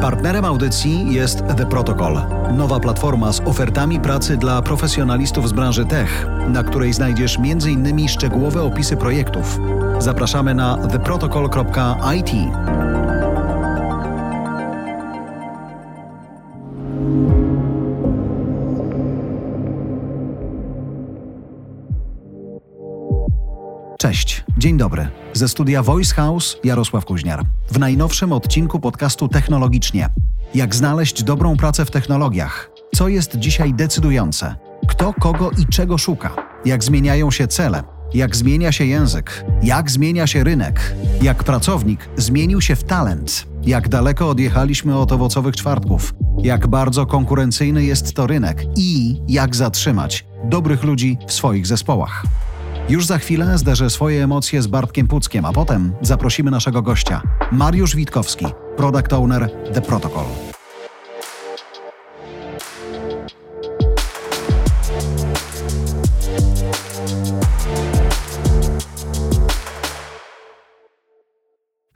Partnerem audycji jest The Protocol, nowa platforma z ofertami pracy dla profesjonalistów z branży tech, na której znajdziesz m.in. szczegółowe opisy projektów. Zapraszamy na theprotocol.it. dzień dobry. Ze studia Voice House Jarosław Kuźniar. W najnowszym odcinku podcastu Technologicznie. Jak znaleźć dobrą pracę w technologiach? Co jest dzisiaj decydujące? Kto kogo i czego szuka? Jak zmieniają się cele? Jak zmienia się język? Jak zmienia się rynek? Jak pracownik zmienił się w talent? Jak daleko odjechaliśmy od owocowych czwartków? Jak bardzo konkurencyjny jest to rynek? I jak zatrzymać dobrych ludzi w swoich zespołach? Już za chwilę zderzę swoje emocje z Bartkiem Puckiem, a potem zaprosimy naszego gościa, Mariusz Witkowski, product owner The Protocol.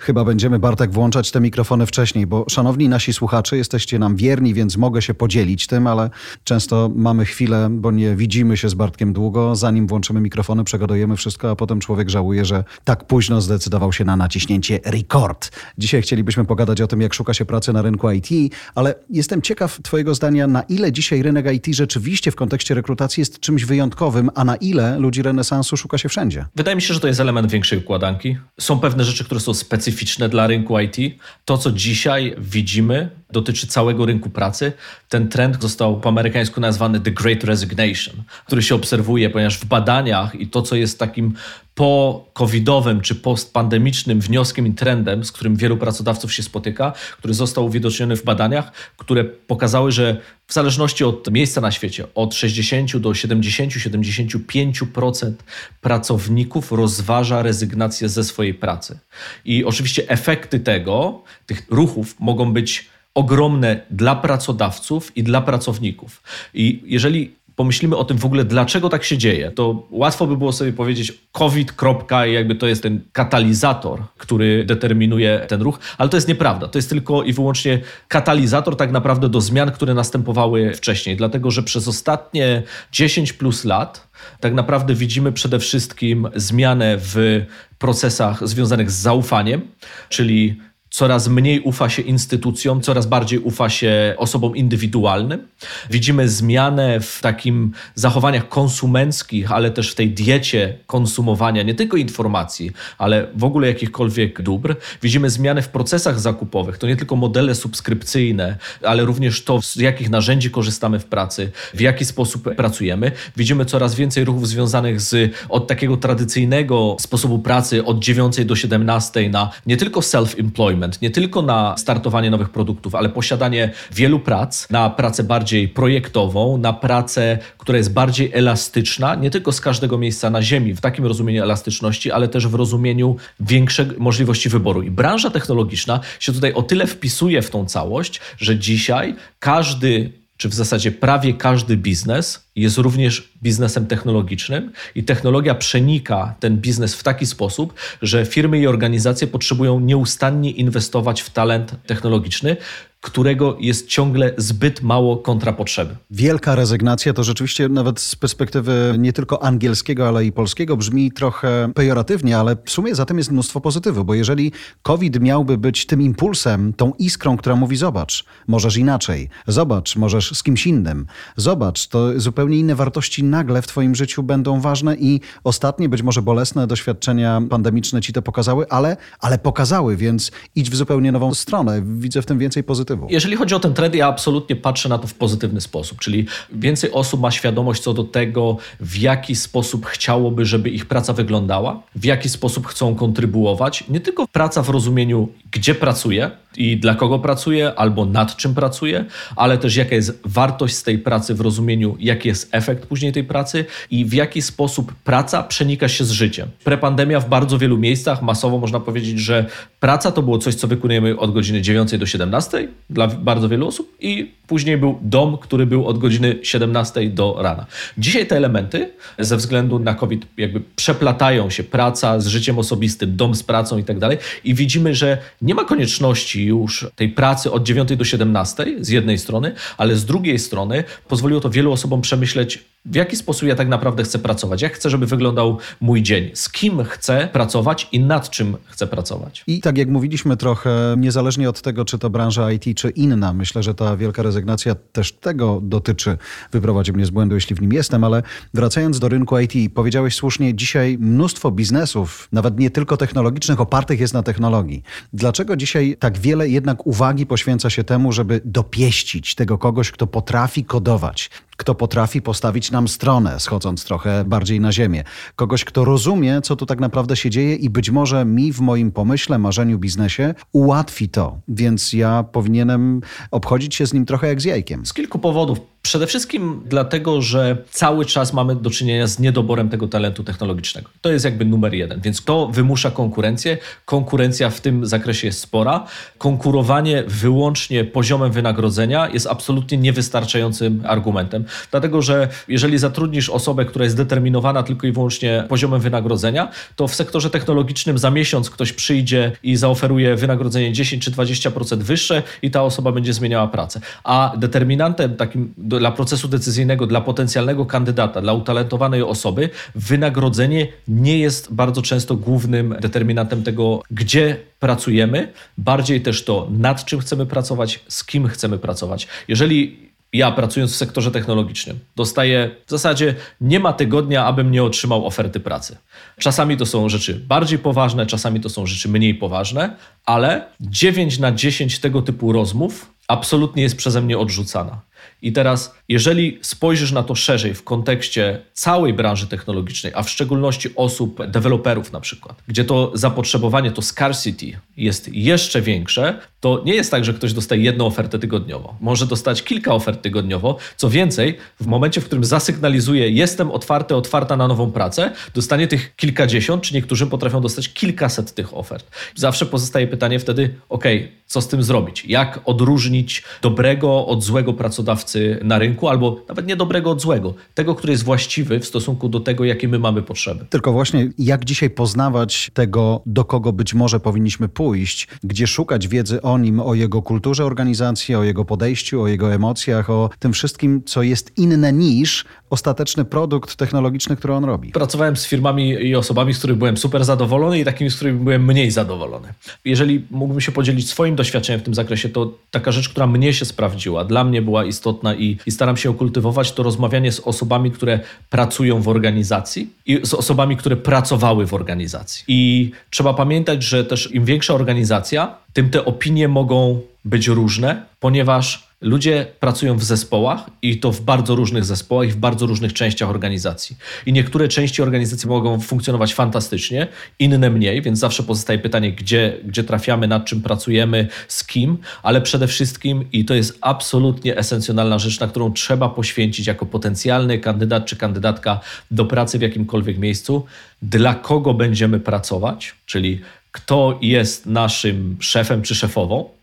Chyba będziemy, Bartek, włączać te mikrofony wcześniej, bo szanowni nasi słuchacze, jesteście nam wierni, więc mogę się podzielić tym, ale często mamy chwilę, bo nie widzimy się z Bartkiem długo, zanim włączymy mikrofony, przegadujemy wszystko, a potem człowiek żałuje, że tak późno zdecydował się na naciśnięcie record. Dzisiaj chcielibyśmy pogadać o tym, jak szuka się pracy na rynku IT, ale jestem ciekaw Twojego zdania, na ile dzisiaj rynek IT rzeczywiście w kontekście rekrutacji jest czymś wyjątkowym, a na ile ludzi renesansu szuka się wszędzie. Wydaje mi się, że to jest element większej układanki. Są pewne rzeczy, które są specyficzne specyficzne dla rynku IT. To, co dzisiaj widzimy, dotyczy całego rynku pracy. Ten trend został po amerykańsku nazwany The Great Resignation, który się obserwuje, ponieważ w badaniach i to, co jest takim po-covidowym czy postpandemicznym wnioskiem i trendem, z którym wielu pracodawców się spotyka, który został uwidoczniony w badaniach, które pokazały, że w zależności od miejsca na świecie, od 60 do 70-75% pracowników rozważa rezygnację ze swojej pracy. I oczywiście efekty tego, tych ruchów mogą być ogromne dla pracodawców i dla pracowników. I jeżeli pomyślimy o tym w ogóle, dlaczego tak się dzieje, to łatwo by było sobie powiedzieć COVID, kropka, i jakby to jest ten katalizator, który determinuje ten ruch, ale to jest nieprawda. To jest tylko i wyłącznie katalizator tak naprawdę do zmian, które następowały wcześniej, dlatego że przez ostatnie 10 plus lat tak naprawdę widzimy przede wszystkim zmianę w procesach związanych z zaufaniem, czyli coraz mniej ufa się instytucjom, coraz bardziej ufa się osobom indywidualnym. Widzimy zmianę w takim zachowaniach konsumenckich, ale też w tej diecie konsumowania nie tylko informacji, ale w ogóle jakichkolwiek dóbr. Widzimy zmiany w procesach zakupowych. To nie tylko modele subskrypcyjne, ale również to, z jakich narzędzi korzystamy w pracy, w jaki sposób pracujemy. Widzimy coraz więcej ruchów związanych z od takiego tradycyjnego sposobu pracy od 9 do 17 na nie tylko self-employment, nie tylko na startowanie nowych produktów, ale posiadanie wielu prac, na pracę bardziej projektową, na pracę, która jest bardziej elastyczna, nie tylko z każdego miejsca na ziemi, w takim rozumieniu elastyczności, ale też w rozumieniu większej możliwości wyboru. I branża technologiczna się tutaj o tyle wpisuje w tą całość, że dzisiaj każdy czy w zasadzie prawie każdy biznes jest również biznesem technologicznym i technologia przenika ten biznes w taki sposób, że firmy i organizacje potrzebują nieustannie inwestować w talent technologiczny, którego jest ciągle zbyt mało kontrapotrzeby. Wielka rezygnacja to rzeczywiście nawet z perspektywy nie tylko angielskiego, ale i polskiego brzmi trochę pejoratywnie, ale w sumie za tym jest mnóstwo pozytywu, bo jeżeli COVID miałby być tym impulsem, tą iskrą, która mówi zobacz, możesz inaczej, zobacz, możesz z kimś innym, zobacz, to zupełnie inne wartości nagle w twoim życiu będą ważne i ostatnie, być może bolesne doświadczenia pandemiczne ci to pokazały, ale, ale pokazały, więc idź w zupełnie nową stronę. Widzę w tym więcej pozytywu pozytywu. Jeżeli chodzi o ten trend, ja absolutnie patrzę na to w pozytywny sposób, czyli więcej osób ma świadomość co do tego, w jaki sposób chciałoby, żeby ich praca wyglądała, w jaki sposób chcą kontrybuować. Nie tylko praca w rozumieniu, gdzie pracuje, i dla kogo pracuje, albo nad czym pracuje, ale też jaka jest wartość z tej pracy w rozumieniu, jaki jest efekt później tej pracy i w jaki sposób praca przenika się z życiem. Prepandemia w bardzo wielu miejscach masowo można powiedzieć, że praca to było coś, co wykonujemy od godziny 9 do 17 dla bardzo wielu osób i później był dom, który był od godziny 17 do rana. Dzisiaj te elementy ze względu na COVID jakby przeplatają się praca z życiem osobistym, dom z pracą i tak dalej i widzimy, że nie ma konieczności już tej pracy od 9 do 17 z jednej strony, ale z drugiej strony pozwoliło to wielu osobom przemyśleć, w jaki sposób ja tak naprawdę chcę pracować, jak chcę, żeby wyglądał mój dzień, z kim chcę pracować i nad czym chcę pracować. I tak jak mówiliśmy trochę, niezależnie od tego, czy to branża IT, czy inna, myślę, że ta wielka rezygnacja też tego dotyczy. Wyprowadził mnie z błędu, jeśli w nim jestem, ale wracając do rynku IT, powiedziałeś słusznie, dzisiaj mnóstwo biznesów, nawet nie tylko technologicznych, opartych jest na technologii. Dlaczego dzisiaj tak wiele jednak uwagi poświęca się temu, żeby dopieścić tego kogoś, kto potrafi kodować, kto potrafi postawić nam stronę, schodząc trochę bardziej na ziemię. Kogoś, kto rozumie, co tu tak naprawdę się dzieje i być może mi w moim pomyśle, marzeniu, biznesie ułatwi to. Więc ja powinienem obchodzić się z nim trochę jak z jajkiem. Z kilku powodów. Przede wszystkim dlatego, że cały czas mamy do czynienia z niedoborem tego talentu technologicznego. To jest jakby numer jeden. Więc to wymusza konkurencję. Konkurencja w tym zakresie jest spora. Konkurowanie wyłącznie poziomem wynagrodzenia jest absolutnie niewystarczającym argumentem. Dlatego, że jeżeli zatrudnisz osobę, która jest determinowana tylko i wyłącznie poziomem wynagrodzenia, to w sektorze technologicznym za miesiąc ktoś przyjdzie i zaoferuje wynagrodzenie 10 czy 20% wyższe i ta osoba będzie zmieniała pracę. A determinantem takim dla procesu decyzyjnego, dla potencjalnego kandydata, dla utalentowanej osoby, wynagrodzenie nie jest bardzo często głównym determinantem tego, gdzie pracujemy, bardziej też to, nad czym chcemy pracować, z kim chcemy pracować. Jeżeli ja pracując w sektorze technologicznym dostaję w zasadzie nie ma tygodnia, abym nie otrzymał oferty pracy. Czasami to są rzeczy bardziej poważne, czasami to są rzeczy mniej poważne, ale 9 na 10 tego typu rozmów absolutnie jest przeze mnie odrzucana. I teraz, jeżeli spojrzysz na to szerzej w kontekście całej branży technologicznej, a w szczególności osób, deweloperów na przykład, gdzie to zapotrzebowanie, to scarcity jest jeszcze większe, to nie jest tak, że ktoś dostaje jedną ofertę tygodniowo. Może dostać kilka ofert tygodniowo. Co więcej, w momencie, w którym zasygnalizuje, jestem otwarty, otwarta na nową pracę, dostanie tych kilkadziesiąt, czy niektórzy potrafią dostać kilkaset tych ofert. Zawsze pozostaje pytanie wtedy, ok, co z tym zrobić? Jak odróżnić dobrego od złego pracodawcy na rynku, albo nawet nie dobrego od złego, tego, który jest właściwy w stosunku do tego, jakie my mamy potrzeby. Tylko właśnie, jak dzisiaj poznawać tego, do kogo być może powinniśmy pójść, gdzie szukać wiedzy o nim, o jego kulturze organizacji, o jego podejściu, o jego emocjach, o tym wszystkim, co jest inne niż ostateczny produkt technologiczny, który on robi. Pracowałem z firmami i osobami, z których byłem super zadowolony i takimi, z których byłem mniej zadowolony. Jeżeli mógłbym się podzielić swoim doświadczeniem w tym zakresie, to taka rzecz, która mnie się sprawdziła, dla mnie była istotna i, i staram się ją kultywować, to rozmawianie z osobami, które pracują w organizacji i z osobami, które pracowały w organizacji. I trzeba pamiętać, że też im większa organizacja, tym te opinie mogą być różne, ponieważ Ludzie pracują w zespołach i to w bardzo różnych zespołach i w bardzo różnych częściach organizacji. I niektóre części organizacji mogą funkcjonować fantastycznie, inne mniej, więc zawsze pozostaje pytanie, gdzie, gdzie trafiamy, nad czym pracujemy, z kim, ale przede wszystkim, i to jest absolutnie esencjonalna rzecz, na którą trzeba poświęcić jako potencjalny kandydat czy kandydatka do pracy w jakimkolwiek miejscu, dla kogo będziemy pracować, czyli kto jest naszym szefem czy szefową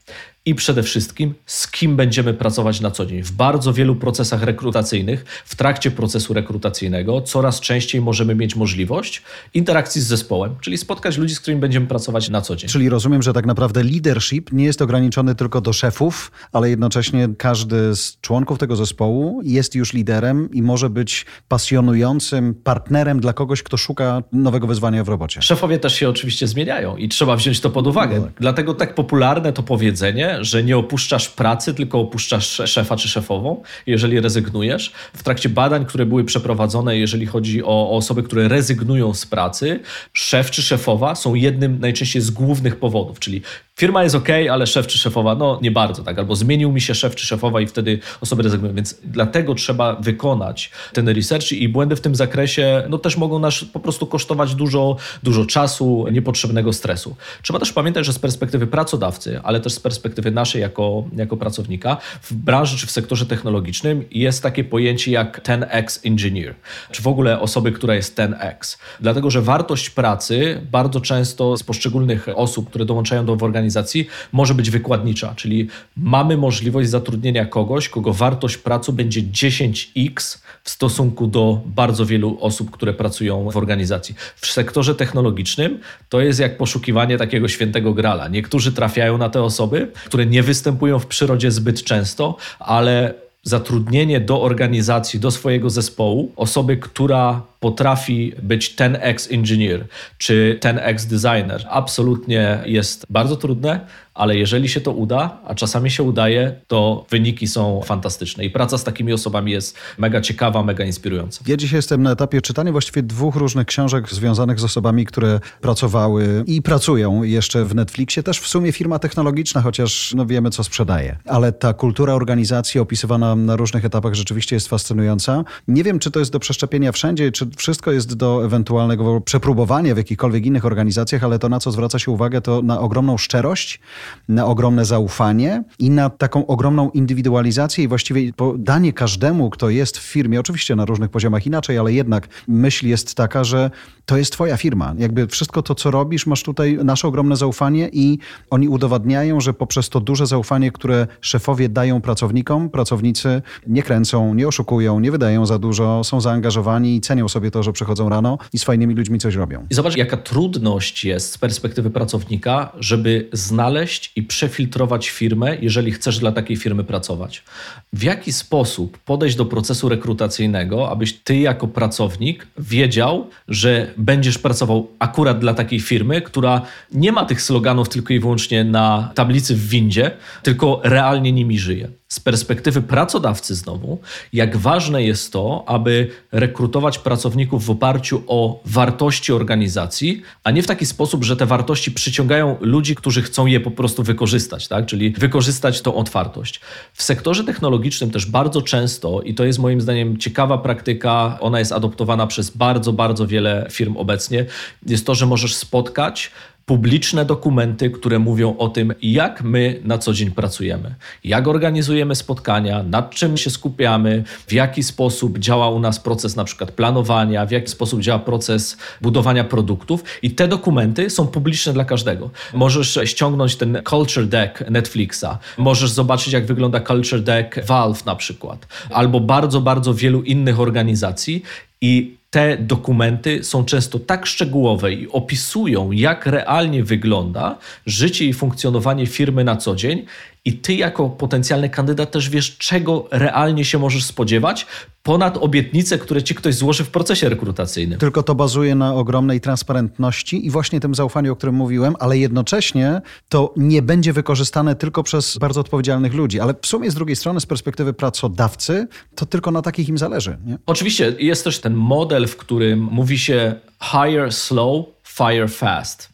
i przede wszystkim z kim będziemy pracować na co dzień. W bardzo wielu procesach rekrutacyjnych, w trakcie procesu rekrutacyjnego, coraz częściej możemy mieć możliwość interakcji z zespołem, czyli spotkać ludzi, z którymi będziemy pracować na co dzień. Czyli rozumiem, że tak naprawdę leadership nie jest ograniczony tylko do szefów, ale jednocześnie każdy z członków tego zespołu jest już liderem i może być pasjonującym partnerem dla kogoś, kto szuka nowego wyzwania w robocie. Szefowie też się oczywiście zmieniają i trzeba wziąć to pod uwagę. No tak. Dlatego tak popularne to powiedzenie, że nie opuszczasz pracy, tylko opuszczasz szefa czy szefową, jeżeli rezygnujesz. W trakcie badań, które były przeprowadzone, jeżeli chodzi o, o osoby, które rezygnują z pracy, szef czy szefowa są jednym najczęściej z głównych powodów, czyli firma jest ok, ale szef czy szefowa, no nie bardzo tak, albo zmienił mi się szef czy szefowa i wtedy osoby rezygnują, więc dlatego trzeba wykonać ten research i błędy w tym zakresie, no też mogą nas po prostu kosztować dużo, dużo czasu, niepotrzebnego stresu. Trzeba też pamiętać, że z perspektywy pracodawcy, ale też z perspektywy naszej jako, jako pracownika, w branży czy w sektorze technologicznym jest takie pojęcie jak 10x engineer, czy w ogóle osoby, która jest 10x. Dlatego, że wartość pracy bardzo często z poszczególnych osób, które dołączają do organizacji, organizacji może być wykładnicza, czyli mamy możliwość zatrudnienia kogoś, kogo wartość pracy będzie 10x w stosunku do bardzo wielu osób, które pracują w organizacji. W sektorze technologicznym to jest jak poszukiwanie takiego świętego grala. Niektórzy trafiają na te osoby, które nie występują w przyrodzie zbyt często, ale zatrudnienie do organizacji, do swojego zespołu osoby, która potrafi być ten ex-engineer czy ten ex-designer, absolutnie jest bardzo trudne, ale jeżeli się to uda, a czasami się udaje, to wyniki są fantastyczne i praca z takimi osobami jest mega ciekawa, mega inspirująca. Ja dzisiaj jestem na etapie czytania właściwie dwóch różnych książek związanych z osobami, które pracowały i pracują jeszcze w Netflixie. Też w sumie firma technologiczna, chociaż no wiemy, co sprzedaje. Ale ta kultura organizacji opisywana na różnych etapach rzeczywiście jest fascynująca. Nie wiem, czy to jest do przeszczepienia wszędzie, czy wszystko jest do ewentualnego przepróbowania w jakichkolwiek innych organizacjach, ale to, na co zwraca się uwagę, to na ogromną szczerość, ogromne zaufanie i na taką ogromną indywidualizację i właściwie danie każdemu, kto jest w firmie, oczywiście na różnych poziomach inaczej, ale jednak myśl jest taka, że to jest twoja firma. Jakby wszystko to, co robisz, masz tutaj nasze ogromne zaufanie i oni udowadniają, że poprzez to duże zaufanie, które szefowie dają pracownikom, pracownicy nie kręcą, nie oszukują, nie wydają za dużo, są zaangażowani i cenią sobie to, że przychodzą rano i z fajnymi ludźmi coś robią. I zobacz, jaka trudność jest z perspektywy pracownika, żeby znaleźć i przefiltrować firmę, jeżeli chcesz dla takiej firmy pracować. W jaki sposób podejść do procesu rekrutacyjnego, abyś ty jako pracownik wiedział, że będziesz pracował akurat dla takiej firmy, która nie ma tych sloganów tylko i wyłącznie na tablicy w windzie, tylko realnie nimi żyje z perspektywy pracodawcy znowu, jak ważne jest to, aby rekrutować pracowników w oparciu o wartości organizacji, a nie w taki sposób, że te wartości przyciągają ludzi, którzy chcą je po prostu wykorzystać, tak? czyli wykorzystać tą otwartość. W sektorze technologicznym też bardzo często, i to jest moim zdaniem ciekawa praktyka, ona jest adoptowana przez bardzo, bardzo wiele firm obecnie, jest to, że możesz spotkać publiczne dokumenty, które mówią o tym, jak my na co dzień pracujemy, jak organizujemy spotkania, nad czym się skupiamy, w jaki sposób działa u nas proces na przykład planowania, w jaki sposób działa proces budowania produktów. I te dokumenty są publiczne dla każdego. Możesz ściągnąć ten culture deck Netflixa, możesz zobaczyć jak wygląda culture deck Valve na przykład, albo bardzo, bardzo wielu innych organizacji. I te dokumenty są często tak szczegółowe i opisują, jak realnie wygląda życie i funkcjonowanie firmy na co dzień, i ty, jako potencjalny kandydat, też wiesz, czego realnie się możesz spodziewać, ponad obietnice, które ci ktoś złoży w procesie rekrutacyjnym. Tylko to bazuje na ogromnej transparentności i właśnie tym zaufaniu, o którym mówiłem, ale jednocześnie to nie będzie wykorzystane tylko przez bardzo odpowiedzialnych ludzi. Ale w sumie z drugiej strony, z perspektywy pracodawcy, to tylko na takich im zależy. Nie? Oczywiście jest też ten model, w którym mówi się hire slow, fire fast.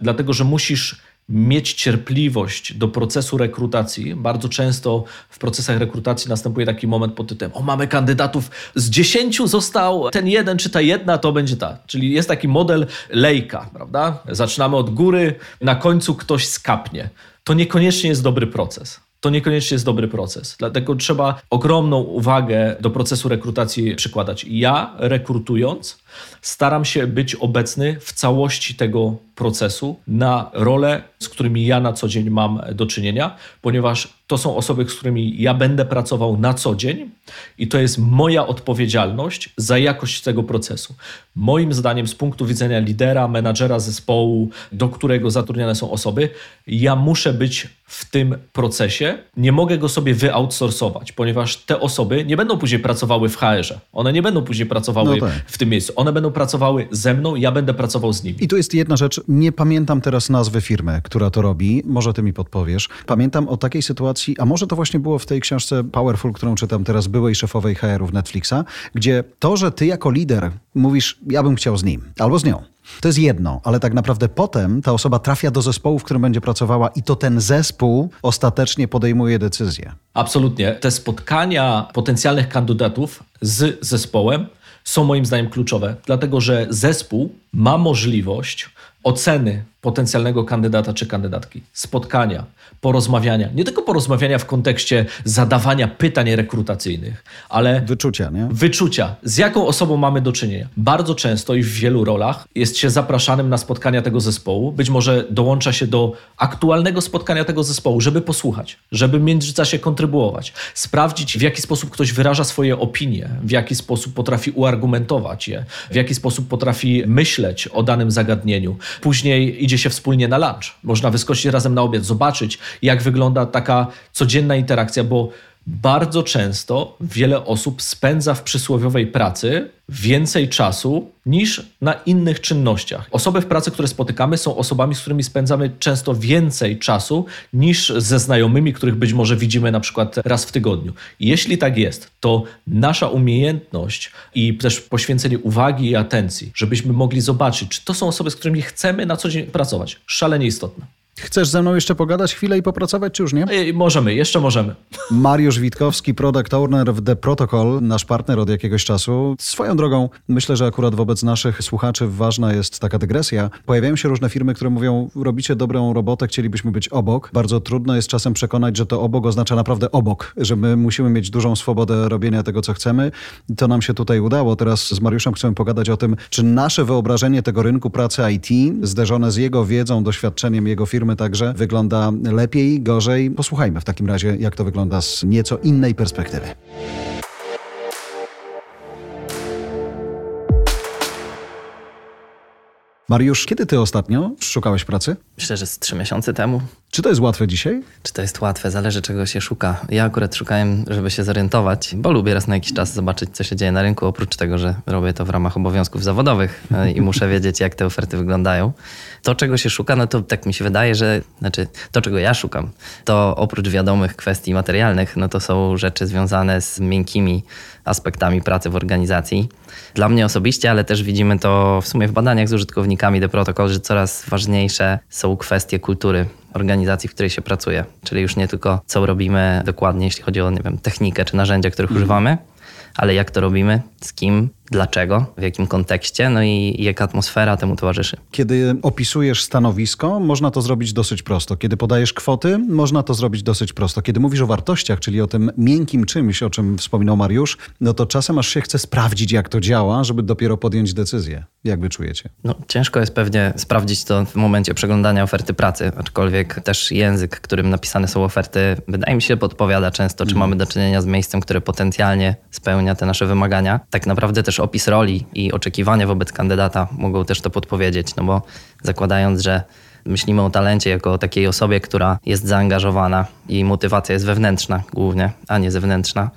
Dlatego, że musisz mieć cierpliwość do procesu rekrutacji. Bardzo często w procesach rekrutacji następuje taki moment pod tytułem o mamy kandydatów, z dziesięciu został ten jeden czy ta jedna, to będzie ta. Czyli jest taki model lejka, prawda? Zaczynamy od góry, na końcu ktoś skapnie. To niekoniecznie jest dobry proces to niekoniecznie jest dobry proces. Dlatego trzeba ogromną uwagę do procesu rekrutacji przykładać. Ja rekrutując, staram się być obecny w całości tego procesu na role, z którymi ja na co dzień mam do czynienia, ponieważ to są osoby, z którymi ja będę pracował na co dzień i to jest moja odpowiedzialność za jakość tego procesu. Moim zdaniem, z punktu widzenia lidera, menadżera zespołu, do którego zatrudniane są osoby, ja muszę być w tym procesie. Nie mogę go sobie wyoutsourcować, ponieważ te osoby nie będą później pracowały w HR-ze. One nie będą później pracowały no tak. w tym miejscu. One będą pracowały ze mną, ja będę pracował z nimi. I tu jest jedna rzecz. Nie pamiętam teraz nazwy firmy, która to robi. Może ty mi podpowiesz. Pamiętam o takiej sytuacji, a może to właśnie było w tej książce Powerful, którą czytam teraz, byłej szefowej HR-u w Netflixa, gdzie to, że ty jako lider mówisz, ja bym chciał z nim albo z nią, to jest jedno, ale tak naprawdę potem ta osoba trafia do zespołu, w którym będzie pracowała i to ten zespół ostatecznie podejmuje decyzję. Absolutnie. Te spotkania potencjalnych kandydatów z zespołem są moim zdaniem kluczowe, dlatego że zespół ma możliwość oceny potencjalnego kandydata czy kandydatki. Spotkania, porozmawiania. Nie tylko porozmawiania w kontekście zadawania pytań rekrutacyjnych, ale wyczucia, nie? Wyczucia. Z jaką osobą mamy do czynienia? Bardzo często i w wielu rolach jest się zapraszanym na spotkania tego zespołu. Być może dołącza się do aktualnego spotkania tego zespołu, żeby posłuchać, żeby w międzyczasie kontrybuować, sprawdzić w jaki sposób ktoś wyraża swoje opinie, w jaki sposób potrafi uargumentować je, w jaki sposób potrafi myśleć o danym zagadnieniu. Później idzie się wspólnie na lunch. Można wyskoczyć razem na obiad, zobaczyć, jak wygląda taka codzienna interakcja, bo bardzo często wiele osób spędza w przysłowiowej pracy więcej czasu niż na innych czynnościach. Osoby w pracy, które spotykamy, są osobami, z którymi spędzamy często więcej czasu niż ze znajomymi, których być może widzimy na przykład raz w tygodniu. Jeśli tak jest, to nasza umiejętność i też poświęcenie uwagi i atencji, żebyśmy mogli zobaczyć, czy to są osoby, z którymi chcemy na co dzień pracować, szalenie istotne. Chcesz ze mną jeszcze pogadać chwilę i popracować, czy już nie? Możemy, jeszcze możemy. Mariusz Witkowski, product owner w The Protocol, nasz partner od jakiegoś czasu. Swoją drogą, myślę, że akurat wobec naszych słuchaczy ważna jest taka dygresja. Pojawiają się różne firmy, które mówią, robicie dobrą robotę, chcielibyśmy być obok. Bardzo trudno jest czasem przekonać, że to obok oznacza naprawdę obok, że my musimy mieć dużą swobodę robienia tego, co chcemy. To nam się tutaj udało. Teraz z Mariuszem chcemy pogadać o tym, czy nasze wyobrażenie tego rynku pracy IT, zderzone z jego wiedzą, doświadczeniem jego firmy, firmy także wygląda lepiej, gorzej. Posłuchajmy w takim razie, jak to wygląda z nieco innej perspektywy. Mariusz, kiedy ty ostatnio szukałeś pracy? Myślę, że z trzy miesiące temu. Czy to jest łatwe dzisiaj? Czy to jest łatwe? Zależy, czego się szuka. Ja akurat szukałem, żeby się zorientować, bo lubię raz na jakiś czas zobaczyć, co się dzieje na rynku, oprócz tego, że robię to w ramach obowiązków zawodowych e, i muszę wiedzieć, jak te oferty wyglądają. To, czego się szuka, no to tak mi się wydaje, że znaczy to, czego ja szukam, to oprócz wiadomych kwestii materialnych, no to są rzeczy związane z miękkimi aspektami pracy w organizacji. Dla mnie osobiście, ale też widzimy to w sumie w badaniach z użytkownikami The Protocol, że coraz ważniejsze są kwestie kultury organizacji, w której się pracuje. Czyli już nie tylko co robimy dokładnie, jeśli chodzi o nie wiem, technikę czy narzędzia, których mm. używamy, ale jak to robimy, z kim, dlaczego, w jakim kontekście, no i jaka atmosfera temu towarzyszy. Kiedy opisujesz stanowisko, można to zrobić dosyć prosto. Kiedy podajesz kwoty, można to zrobić dosyć prosto. Kiedy mówisz o wartościach, czyli o tym miękkim czymś, o czym wspominał Mariusz, no to czasem aż się chce sprawdzić, jak to działa, żeby dopiero podjąć decyzję. Jak wy czujecie? No, ciężko jest pewnie sprawdzić to w momencie przeglądania oferty pracy, aczkolwiek też język, którym napisane są oferty, wydaje mi się, podpowiada często, czy mm. mamy do czynienia z miejscem, które potencjalnie spełnia te nasze wymagania. Tak naprawdę też opis roli i oczekiwania wobec kandydata mogą też to podpowiedzieć, no bo zakładając, że myślimy o talencie jako o takiej osobie, która jest zaangażowana i motywacja jest wewnętrzna głównie, a nie zewnętrzna,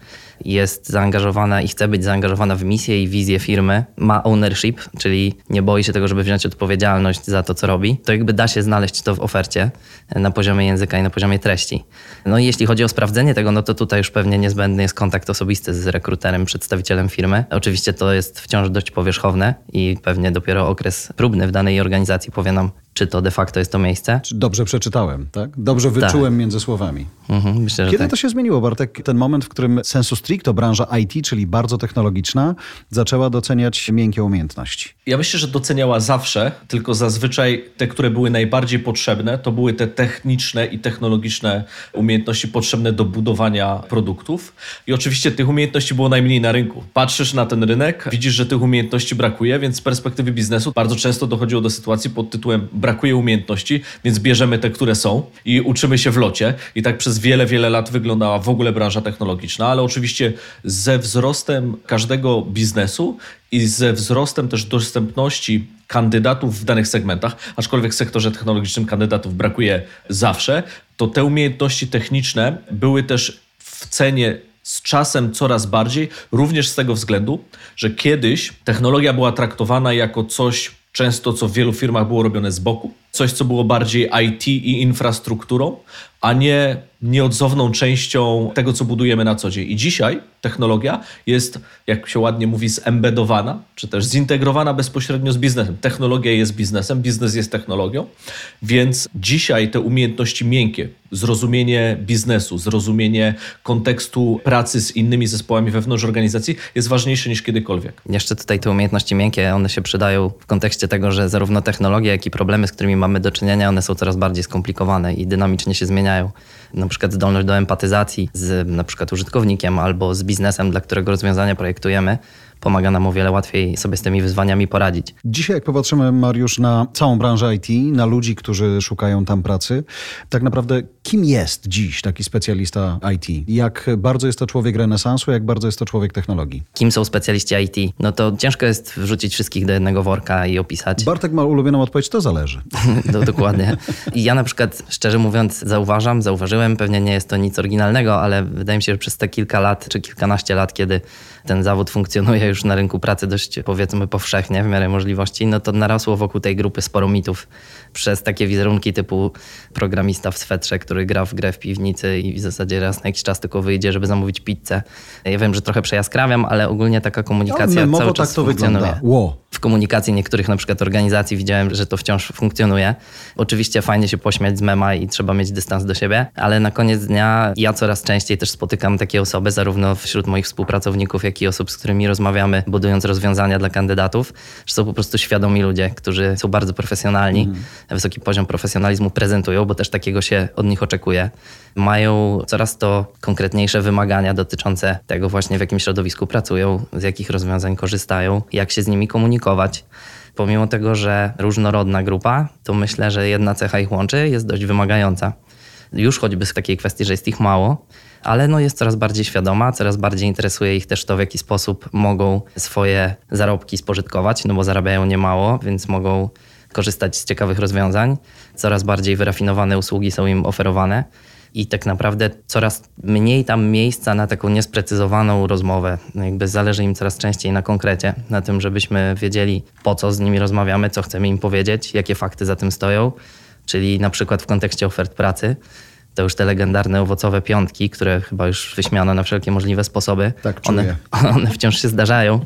jest zaangażowana i chce być zaangażowana w misję i wizję firmy, ma ownership, czyli nie boi się tego, żeby wziąć odpowiedzialność za to, co robi, to jakby da się znaleźć to w ofercie na poziomie języka i na poziomie treści. No i jeśli chodzi o sprawdzenie tego, no to tutaj już pewnie niezbędny jest kontakt osobisty z rekruterem, przedstawicielem firmy. Oczywiście to jest wciąż dość powierzchowne i pewnie dopiero okres próbny w danej organizacji powie nam, czy to de facto jest to miejsce. Czy dobrze przeczytałem, tak? Dobrze wyczułem tak. między słowami. Mhm, myślę, Kiedy tak. to się zmieniło, Bartek? Ten moment, w którym sensu stricto branża IT, czyli bardzo technologiczna, zaczęła doceniać miękkie umiejętności. Ja myślę, że doceniała zawsze, tylko zazwyczaj te, które były najbardziej potrzebne, to były te techniczne i technologiczne umiejętności potrzebne do budowania produktów. I oczywiście tych umiejętności było najmniej na rynku. Patrzysz na ten rynek, widzisz, że tych umiejętności brakuje, więc z perspektywy biznesu bardzo często dochodziło do sytuacji pod tytułem brakuje umiejętności, więc bierzemy te, które są i uczymy się w locie. I tak przez wiele, wiele lat wyglądała w ogóle branża technologiczna, ale oczywiście ze wzrostem każdego biznesu i ze wzrostem też dostępności kandydatów w danych segmentach, aczkolwiek w sektorze technologicznym kandydatów brakuje zawsze, to te umiejętności techniczne były też w cenie z czasem coraz bardziej, również z tego względu, że kiedyś technologia była traktowana jako coś często, co w wielu firmach było robione z boku, coś, co było bardziej IT i infrastrukturą, a nie nieodzowną częścią tego, co budujemy na co dzień. I dzisiaj technologia jest, jak się ładnie mówi, zembedowana, czy też zintegrowana bezpośrednio z biznesem. Technologia jest biznesem, biznes jest technologią, więc dzisiaj te umiejętności miękkie, zrozumienie biznesu, zrozumienie kontekstu pracy z innymi zespołami wewnątrz organizacji jest ważniejsze niż kiedykolwiek. Jeszcze tutaj te umiejętności miękkie, one się przydają w kontekście tego, że zarówno technologie, jak i problemy, z którymi mamy do czynienia, one są coraz bardziej skomplikowane i dynamicznie się zmieniają. Na przykład zdolność do empatyzacji z na przykład użytkownikiem albo z biznesem, dla którego rozwiązania projektujemy, pomaga nam o wiele łatwiej sobie z tymi wyzwaniami poradzić. Dzisiaj, jak popatrzymy, Mariusz, na całą branżę IT, na ludzi, którzy szukają tam pracy, tak naprawdę kim jest dziś taki specjalista IT? Jak bardzo jest to człowiek renesansu, jak bardzo jest to człowiek technologii? Kim są specjaliści IT? No to ciężko jest wrzucić wszystkich do jednego worka i opisać. Bartek ma ulubioną odpowiedź, to zależy. do, dokładnie. I ja na przykład, szczerze mówiąc, zauważam, zauważyłem, pewnie nie jest to nic oryginalnego, ale wydaje mi się, że przez te kilka lat, czy kilkanaście lat, kiedy ten zawód funkcjonuje już na rynku pracy dość powiedzmy powszechnie w miarę możliwości, no to narosło wokół tej grupy sporo mitów przez takie wizerunki typu programista w swetrze, który gra w grę w piwnicy i w zasadzie raz na jakiś czas tylko wyjdzie, żeby zamówić pizzę. Ja wiem, że trochę przejaskrawiam, ale ogólnie taka komunikacja no, cały czas tak to funkcjonuje. Wow. W komunikacji niektórych na przykład organizacji widziałem, że to wciąż funkcjonuje. Oczywiście fajnie się pośmiać z mema i trzeba mieć dystans do siebie, ale na koniec dnia ja coraz częściej też spotykam takie osoby, zarówno wśród moich współpracowników, jak i osób, z którymi rozmawiamy, budując rozwiązania dla kandydatów, że są po prostu świadomi ludzie, którzy są bardzo profesjonalni, mm. wysoki poziom profesjonalizmu prezentują, bo też takiego się od nich oczekuje. Mają coraz to konkretniejsze wymagania dotyczące tego właśnie, w jakim środowisku pracują, z jakich rozwiązań korzystają, jak się z nimi komunikować pomimo tego, że różnorodna grupa, to myślę, że jedna cecha ich łączy, jest dość wymagająca. Już choćby z takiej kwestii, że jest ich mało, ale no jest coraz bardziej świadoma, coraz bardziej interesuje ich też to, w jaki sposób mogą swoje zarobki spożytkować, no bo zarabiają niemało, więc mogą korzystać z ciekawych rozwiązań. Coraz bardziej wyrafinowane usługi są im oferowane i tak naprawdę coraz mniej tam miejsca na taką niesprecyzowaną rozmowę. No jakby zależy im coraz częściej na konkrecie, na tym, żebyśmy wiedzieli, po co z nimi rozmawiamy, co chcemy im powiedzieć, jakie fakty za tym stoją, czyli na przykład w kontekście ofert pracy to już te legendarne owocowe piątki, które chyba już wyśmiano na wszelkie możliwe sposoby. Tak, one, one wciąż się zdarzają,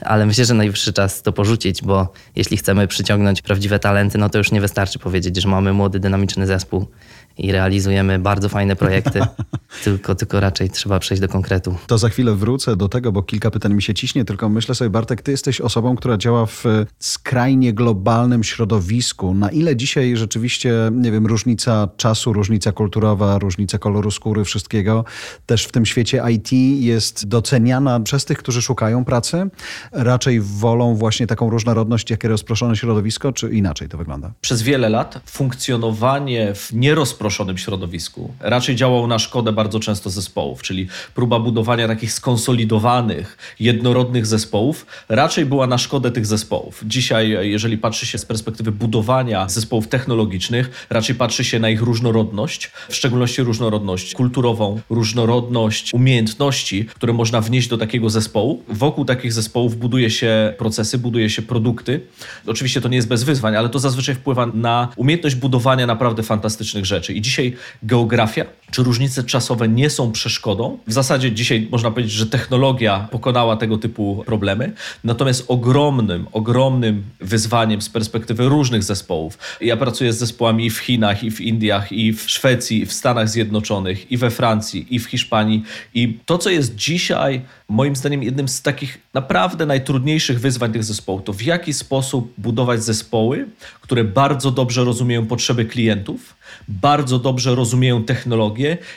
ale myślę, że najwyższy czas to porzucić, bo jeśli chcemy przyciągnąć prawdziwe talenty, no to już nie wystarczy powiedzieć, że mamy młody, dynamiczny zespół i realizujemy bardzo fajne projekty, tylko, tylko raczej trzeba przejść do konkretu. To za chwilę wrócę do tego, bo kilka pytań mi się ciśnie, tylko myślę sobie, Bartek, ty jesteś osobą, która działa w skrajnie globalnym środowisku. Na ile dzisiaj rzeczywiście, nie wiem, różnica czasu, różnica kulturowa, różnica koloru skóry, wszystkiego, też w tym świecie IT jest doceniana przez tych, którzy szukają pracy? Raczej wolą właśnie taką różnorodność, jakie rozproszone środowisko, czy inaczej to wygląda? Przez wiele lat funkcjonowanie w nierozproszonym rozproszonym środowisku. Raczej działał na szkodę bardzo często zespołów, czyli próba budowania takich skonsolidowanych, jednorodnych zespołów raczej była na szkodę tych zespołów. Dzisiaj, jeżeli patrzy się z perspektywy budowania zespołów technologicznych, raczej patrzy się na ich różnorodność, w szczególności różnorodność kulturową, różnorodność umiejętności, które można wnieść do takiego zespołu. Wokół takich zespołów buduje się procesy, buduje się produkty. Oczywiście to nie jest bez wyzwań, ale to zazwyczaj wpływa na umiejętność budowania naprawdę fantastycznych rzeczy. I dzisiaj geografia czy różnice czasowe nie są przeszkodą. W zasadzie dzisiaj można powiedzieć, że technologia pokonała tego typu problemy. Natomiast ogromnym, ogromnym wyzwaniem z perspektywy różnych zespołów. Ja pracuję z zespołami i w Chinach, i w Indiach, i w Szwecji, i w Stanach Zjednoczonych, i we Francji, i w Hiszpanii. I to, co jest dzisiaj, moim zdaniem, jednym z takich naprawdę najtrudniejszych wyzwań tych zespołów, to w jaki sposób budować zespoły, które bardzo dobrze rozumieją potrzeby klientów, bardzo dobrze rozumieją technologię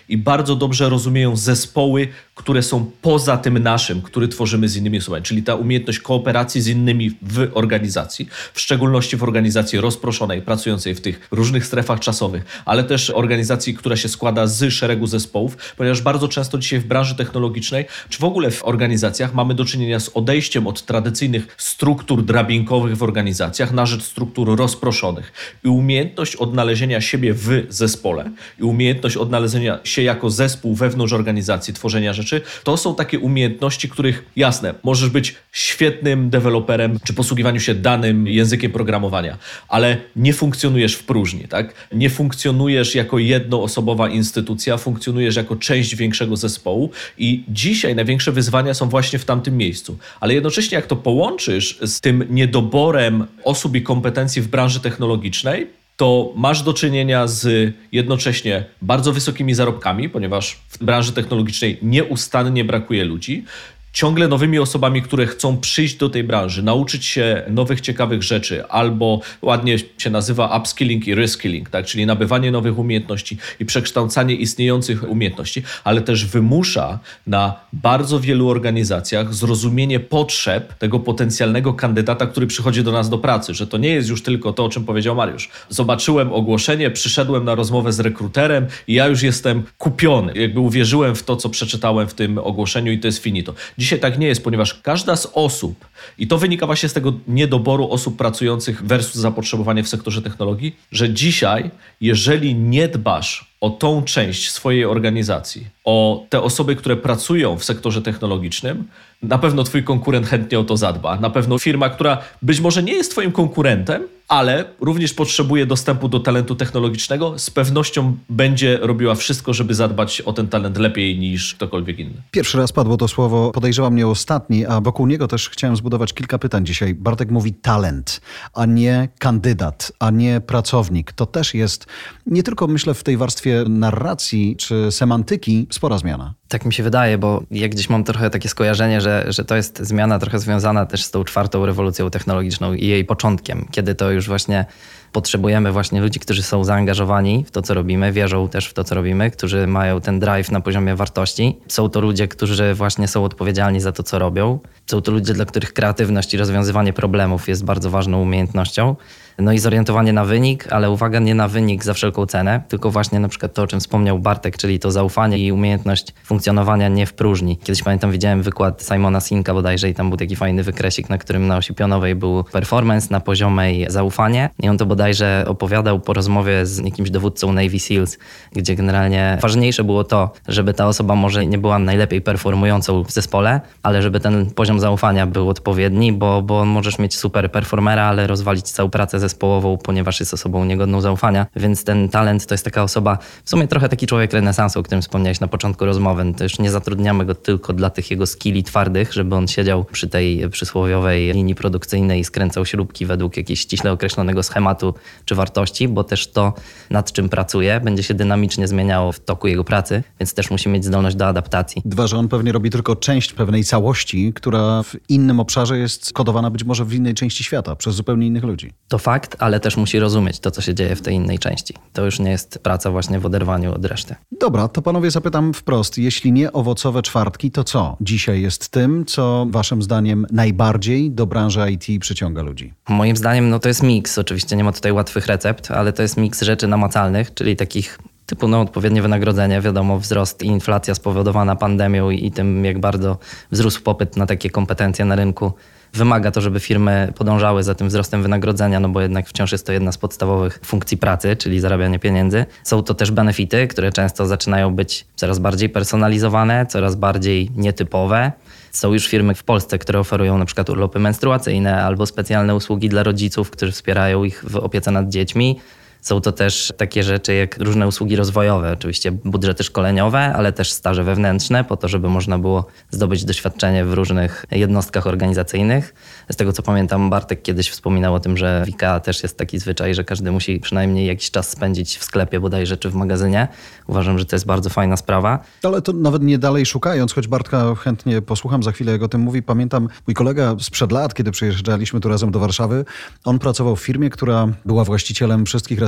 i bardzo dobrze rozumieją zespoły, które są poza tym naszym, który tworzymy z innymi osobami, czyli ta umiejętność kooperacji z innymi w organizacji, w szczególności w organizacji rozproszonej, pracującej w tych różnych strefach czasowych, ale też organizacji, która się składa z szeregu zespołów, ponieważ bardzo często dzisiaj w branży technologicznej, czy w ogóle w organizacjach mamy do czynienia z odejściem od tradycyjnych struktur drabinkowych w organizacjach na rzecz struktur rozproszonych. I umiejętność odnalezienia siebie w zespole i umiejętność odnalezienia się jako zespół wewnątrz organizacji, tworzenia rzeczy rzeczy. To są takie umiejętności, których jasne, możesz być świetnym deweloperem czy posługiwaniu się danym językiem programowania, ale nie funkcjonujesz w próżni, tak? Nie funkcjonujesz jako jednoosobowa instytucja, funkcjonujesz jako część większego zespołu i dzisiaj największe wyzwania są właśnie w tamtym miejscu. Ale jednocześnie jak to połączysz z tym niedoborem osób i kompetencji w branży technologicznej, to masz do czynienia z jednocześnie bardzo wysokimi zarobkami, ponieważ w branży technologicznej nieustannie brakuje ludzi, ciągle nowymi osobami, które chcą przyjść do tej branży, nauczyć się nowych, ciekawych rzeczy, albo ładnie się nazywa upskilling i reskilling, tak? czyli nabywanie nowych umiejętności i przekształcanie istniejących umiejętności, ale też wymusza na bardzo wielu organizacjach zrozumienie potrzeb tego potencjalnego kandydata, który przychodzi do nas do pracy, że to nie jest już tylko to, o czym powiedział Mariusz. Zobaczyłem ogłoszenie, przyszedłem na rozmowę z rekruterem i ja już jestem kupiony. Jakby uwierzyłem w to, co przeczytałem w tym ogłoszeniu i to jest finito. Dzisiaj tak nie jest, ponieważ każda z osób, i to wynika właśnie z tego niedoboru osób pracujących versus zapotrzebowanie w sektorze technologii, że dzisiaj, jeżeli nie dbasz o tą część swojej organizacji, o te osoby, które pracują w sektorze technologicznym, na pewno twój konkurent chętnie o to zadba. Na pewno firma, która być może nie jest twoim konkurentem, ale również potrzebuje dostępu do talentu technologicznego, z pewnością będzie robiła wszystko, żeby zadbać o ten talent lepiej niż ktokolwiek inny. Pierwszy raz padło to słowo, podejrzewam nie ostatni, a wokół niego też chciałem zbudować kilka pytań dzisiaj. Bartek mówi talent, a nie kandydat, a nie pracownik. To też jest nie tylko myślę w tej warstwie narracji czy semantyki spora zmiana. Tak mi się wydaje, bo ja gdzieś mam trochę takie skojarzenie, że, że to jest zmiana trochę związana też z tą czwartą rewolucją technologiczną i jej początkiem, kiedy to już właśnie potrzebujemy właśnie ludzi, którzy są zaangażowani w to, co robimy, wierzą też w to, co robimy, którzy mają ten drive na poziomie wartości. Są to ludzie, którzy właśnie są odpowiedzialni za to, co robią. Są to ludzie, dla których kreatywność i rozwiązywanie problemów jest bardzo ważną umiejętnością. No i zorientowanie na wynik, ale uwaga, nie na wynik za wszelką cenę, tylko właśnie na przykład to, o czym wspomniał Bartek, czyli to zaufanie i umiejętność funkcjonowania nie w próżni. Kiedyś pamiętam, widziałem wykład Simona Sinka bodajże i tam był taki fajny wykresik, na którym na osi pionowej był performance, na poziomej zaufanie i on to bodajże opowiadał po rozmowie z jakimś dowódcą Navy SEALs, gdzie generalnie ważniejsze było to, żeby ta osoba może nie była najlepiej performującą w zespole, ale żeby ten poziom zaufania był odpowiedni, bo, bo możesz mieć super performera, ale rozwalić całą pracę ze zespołową, ponieważ jest osobą niegodną zaufania, więc ten talent to jest taka osoba, w sumie trochę taki człowiek renesansu, o którym wspomniałeś na początku rozmowy. To już nie zatrudniamy go tylko dla tych jego skilli twardych, żeby on siedział przy tej przysłowiowej linii produkcyjnej i skręcał śrubki według jakiegoś ściśle określonego schematu czy wartości, bo też to, nad czym pracuje, będzie się dynamicznie zmieniało w toku jego pracy, więc też musi mieć zdolność do adaptacji. Dwa, że on pewnie robi tylko część pewnej całości, która w innym obszarze jest kodowana być może w innej części świata przez zupełnie innych ludzi. To fakt, fakt, ale też musi rozumieć to, co się dzieje w tej innej części. To już nie jest praca właśnie w oderwaniu od reszty. Dobra, to panowie zapytam wprost. Jeśli nie owocowe czwartki, to co dzisiaj jest tym, co waszym zdaniem najbardziej do branży IT przyciąga ludzi? Moim zdaniem no to jest miks. Oczywiście nie ma tutaj łatwych recept, ale to jest miks rzeczy namacalnych, czyli takich typu no, odpowiednie wynagrodzenie, wiadomo, wzrost i inflacja spowodowana pandemią i, tym, jak bardzo wzrósł popyt na takie kompetencje na rynku wymaga to, żeby firmy podążały za tym wzrostem wynagrodzenia, no bo jednak wciąż jest to jedna z podstawowych funkcji pracy, czyli zarabianie pieniędzy. Są to też benefity, które często zaczynają być coraz bardziej personalizowane, coraz bardziej nietypowe. Są już firmy w Polsce, które oferują na przykład urlopy menstruacyjne albo specjalne usługi dla rodziców, którzy wspierają ich w opiece nad dziećmi. Są to też takie rzeczy jak różne usługi rozwojowe, oczywiście budżety szkoleniowe, ale też staże wewnętrzne, po to, żeby można było zdobyć doświadczenie w różnych jednostkach organizacyjnych. Z tego co pamiętam, Bartek kiedyś wspominał o tym, że w IKEA też jest taki zwyczaj, że każdy musi przynajmniej jakiś czas spędzić w sklepie bodajże czy w magazynie. Uważam, że to jest bardzo fajna sprawa. Ale to nawet nie dalej szukając, choć Bartka chętnie posłucham za chwilę, jak o tym mówi. Pamiętam mój kolega sprzed lat, kiedy przyjeżdżaliśmy tu razem do Warszawy, on pracował w firmie, która była właścicielem wszystkich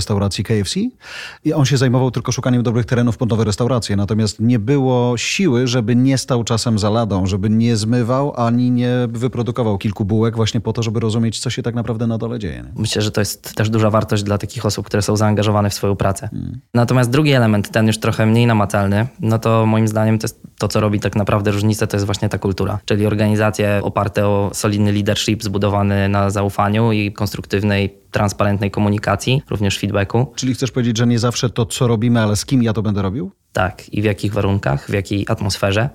KFC i on się zajmował tylko szukaniem dobrych terenów pod nowe restauracje. Natomiast nie było siły, żeby nie stał czasem za ladą, żeby nie zmywał ani nie wyprodukował kilku bułek właśnie po to, żeby rozumieć, co się tak naprawdę na dole dzieje. Myślę, że to jest też duża wartość dla takich osób, które są zaangażowane w swoją pracę. Hmm. Natomiast drugi element, ten już trochę mniej namacalny, no to moim zdaniem to jest to, co robi tak naprawdę różnicę, to jest właśnie ta kultura. Czyli organizacje oparte o solidny leadership zbudowany na zaufaniu i konstruktywnej transparentnej komunikacji, również feedbacku. Czyli chcesz powiedzieć, że nie zawsze to, co robimy, ale z kim ja to będę robił? Tak, i w jakich warunkach, w jakiej atmosferze.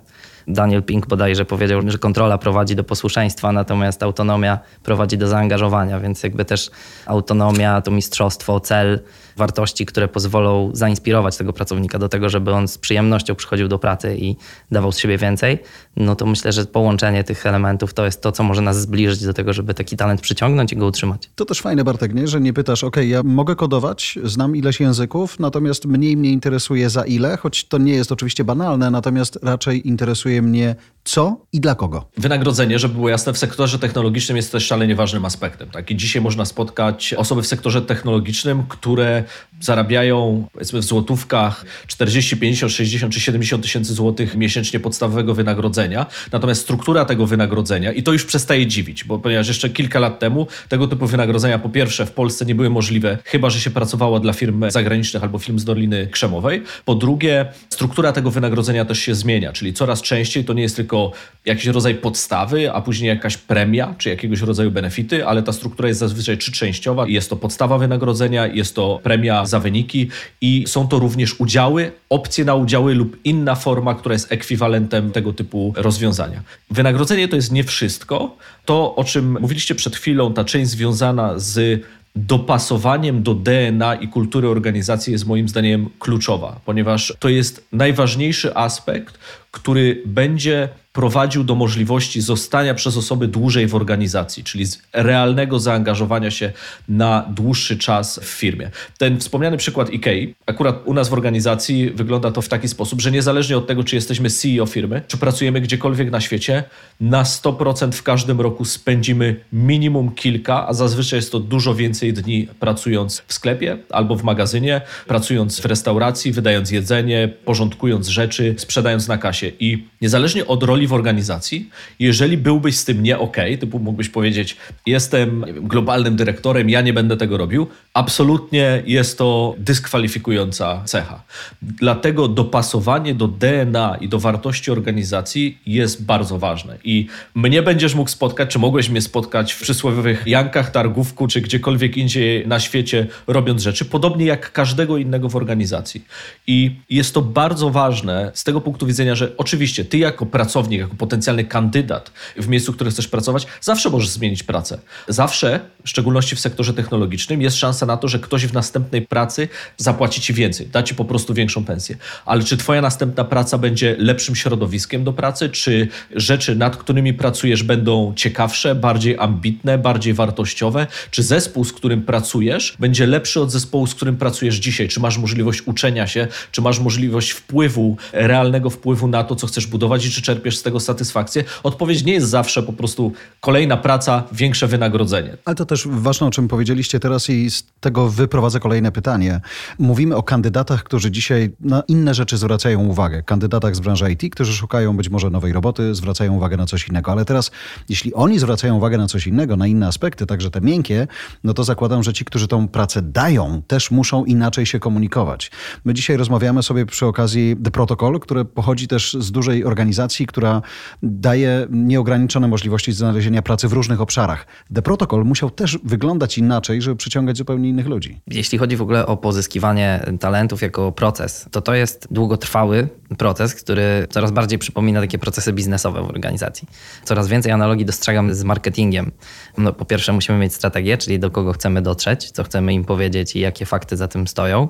Daniel Pink bodajże powiedział, że kontrola prowadzi do posłuszeństwa, natomiast autonomia prowadzi do zaangażowania, więc jakby też autonomia, to mistrzostwo, cel, wartości, które pozwolą zainspirować tego pracownika do tego, żeby on z przyjemnością przychodził do pracy i dawał z siebie więcej, no to myślę, że połączenie tych elementów to jest to, co może nas zbliżyć do tego, żeby taki talent przyciągnąć i go utrzymać. To też fajne, Bartek, nie? że nie pytasz, ok, ja mogę kodować, znam ileś języków, natomiast mniej mnie interesuje za ile, choć to nie jest oczywiście banalne, natomiast raczej interesuje mnie co i dla kogo. Wynagrodzenie, żeby było jasne, w sektorze technologicznym jest też szalenie ważnym aspektem. Tak? I dzisiaj można spotkać osoby w sektorze technologicznym, które zarabiają powiedzmy w złotówkach 40, 50, 60 czy 70 tysięcy złotych miesięcznie podstawowego wynagrodzenia. Natomiast struktura tego wynagrodzenia, i to już przestaje dziwić, bo ponieważ jeszcze kilka lat temu tego typu wynagrodzenia po pierwsze w Polsce nie były możliwe, chyba że się pracowało dla firm zagranicznych albo firm z Doliny Krzemowej. Po drugie, struktura tego wynagrodzenia też się zmienia, czyli coraz częściej to nie jest tylko jakiś rodzaj podstawy, a później jakaś premia czy jakiegoś rodzaju benefity, ale ta struktura jest zazwyczaj trzyczęściowa. Jest to podstawa wynagrodzenia, jest to premia za wyniki i są to również udziały, opcje na udziały lub inna forma, która jest ekwiwalentem tego typu rozwiązania. Wynagrodzenie to jest nie wszystko. To, o czym mówiliście przed chwilą, ta część związana z dopasowaniem do DNA i kultury organizacji jest moim zdaniem kluczowa, ponieważ to jest najważniejszy aspekt, który będzie prowadził do możliwości zostania przez osoby dłużej w organizacji, czyli realnego zaangażowania się na dłuższy czas w firmie. Ten wspomniany przykład IKEA, akurat u nas w organizacji wygląda to w taki sposób, że niezależnie od tego, czy jesteśmy CEO firmy, czy pracujemy gdziekolwiek na świecie, na 100% w każdym roku spędzimy minimum kilka, a zazwyczaj jest to dużo więcej dni pracując w sklepie albo w magazynie, pracując w restauracji, wydając jedzenie, porządkując rzeczy, sprzedając na kasie. I niezależnie od roli w organizacji, jeżeli byłbyś z tym nie ok, typu mógłbyś powiedzieć, jestem wiem, globalnym dyrektorem, ja nie będę tego robił, absolutnie jest to dyskwalifikująca cecha. Dlatego dopasowanie do DNA i do wartości organizacji jest bardzo ważne. I mnie będziesz mógł spotkać, czy mogłeś mnie spotkać w przysłowiowych Jankach, Targówku, czy gdziekolwiek indziej na świecie, robiąc rzeczy, podobnie jak każdego innego w organizacji. I jest to bardzo ważne z tego punktu widzenia, że oczywiście ty jako pracownik, jako potencjalny kandydat w miejscu, w którym chcesz pracować, zawsze możesz zmienić pracę. Zawsze, w szczególności w sektorze technologicznym, jest szansa na to, że ktoś w następnej pracy zapłaci ci więcej, da ci po prostu większą pensję. Ale czy twoja następna praca będzie lepszym środowiskiem do pracy, czy rzeczy, nad którymi pracujesz, będą ciekawsze, bardziej ambitne, bardziej wartościowe, czy zespół, z którym pracujesz, będzie lepszy od zespołu, z którym pracujesz dzisiaj? Czy masz możliwość uczenia się, czy masz możliwość wpływu, realnego wpływu na to, co chcesz budować i czy czerpiesz z tego satysfakcję? Odpowiedź nie jest zawsze po prostu kolejna praca, większe wynagrodzenie. Ale to też ważne, o czym powiedzieliście teraz i z tego wyprowadzę kolejne pytanie. Mówimy o kandydatach, którzy dzisiaj na inne rzeczy zwracają uwagę. Kandydatach z branży IT, którzy szukają być może nowej roboty, zwracają uwagę na coś innego. Ale teraz, jeśli oni zwracają uwagę na coś innego, na inne aspekty, także te miękkie, no to zakładam, że ci, którzy tą pracę dają, też muszą inaczej się komunikować. My dzisiaj rozmawiamy sobie przy okazji The Protocol, które pochodzi też z dużej organizacji, która daje nieograniczone możliwości znalezienia pracy w różnych obszarach. The Protocol musiał też wyglądać inaczej, żeby przyciągać zupełnie innych ludzi. Jeśli chodzi w ogóle o pozyskiwanie talentów jako proces, to to jest długotrwały proces, który coraz bardziej przypomina takie procesy biznesowe w organizacji. Coraz więcej analogii dostrzegam z marketingiem. No, po pierwsze musimy mieć strategię, czyli do kogo chcemy dotrzeć, co chcemy im powiedzieć i jakie fakty za tym stoją.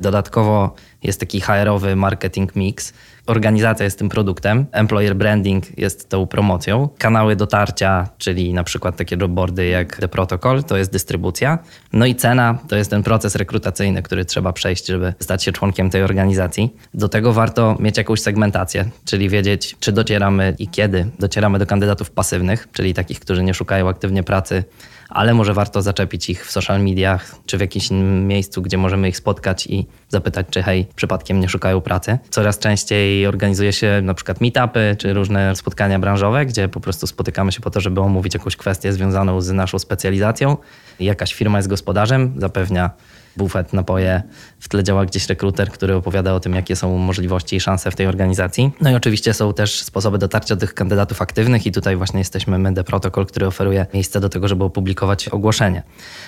Dodatkowo jest taki HR-owy marketing mix. Organizacja jest tym produktem, employer branding jest tą promocją, kanały dotarcia, czyli na przykład takie jobboardy jak The Protocol, to jest dystrybucja. No i cena to jest ten proces rekrutacyjny, który trzeba przejść, żeby stać się członkiem tej organizacji. Do tego warto mieć jakąś segmentację, czyli wiedzieć, czy docieramy i kiedy docieramy do kandydatów pasywnych, czyli takich, którzy nie szukają aktywnie pracy ale może warto zaczepić ich w social mediach czy w jakimś innym miejscu, gdzie możemy ich spotkać i zapytać, czy hej, przypadkiem nie szukają pracy. Coraz częściej organizuje się na przykład meetupy czy różne spotkania branżowe, gdzie po prostu spotykamy się po to, żeby omówić jakąś kwestię związaną z naszą specjalizacją. Jakaś firma jest gospodarzem, zapewnia bufet, napoje. W tle działa gdzieś rekruter, który opowiada o tym, jakie są możliwości i szanse w tej organizacji. No i oczywiście są też sposoby dotarcia do tych kandydatów aktywnych i tutaj właśnie jesteśmy my, The Protocol, który oferuje miejsce do tego, żeby opublikować ogłoszenie.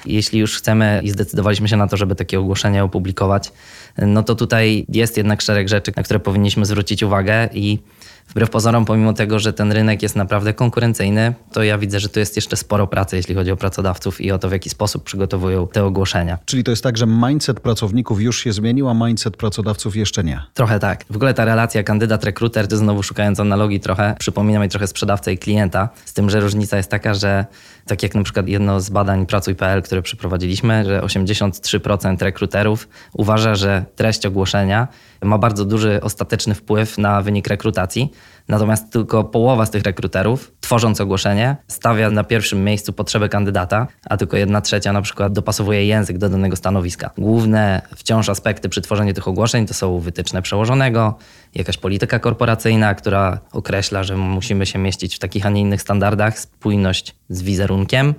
Jeśli już chcemy i zdecydowaliśmy się na to, żeby takie ogłoszenie opublikować, no to tutaj jest jednak szereg rzeczy, na które powinniśmy zwrócić uwagę i Wbrew pozorom, pomimo tego, że ten rynek jest naprawdę konkurencyjny, to ja widzę, że tu jest jeszcze sporo pracy, jeśli chodzi o pracodawców i o to, w jaki sposób przygotowują te ogłoszenia. Czyli to jest tak, że mindset pracowników już się zmienił, a mindset pracodawców jeszcze nie. Trochę tak. W ogóle ta relacja kandydat-rekruter, to znowu szukając analogii trochę, przypomina mi trochę sprzedawcę i klienta, z tym, że różnica jest taka, że tak jak na przykład jedno z badań Pracuj.pl, które przeprowadziliśmy, że 83% rekruterów uważa, że treść ogłoszenia ma bardzo duży ostateczny wpływ na wynik rekrutacji. Natomiast tylko połowa z tych rekruterów, tworząc ogłoszenie, stawia na pierwszym miejscu potrzebę kandydata, a tylko jedna trzecia na przykład dopasowuje język do danego stanowiska. Główne wciąż aspekty przy tworzeniu tych ogłoszeń to są wytyczne przełożonego, jakaś polityka korporacyjna, która określa, że musimy się mieścić w takich, a nie innych standardach, spójność z wizerunkiem,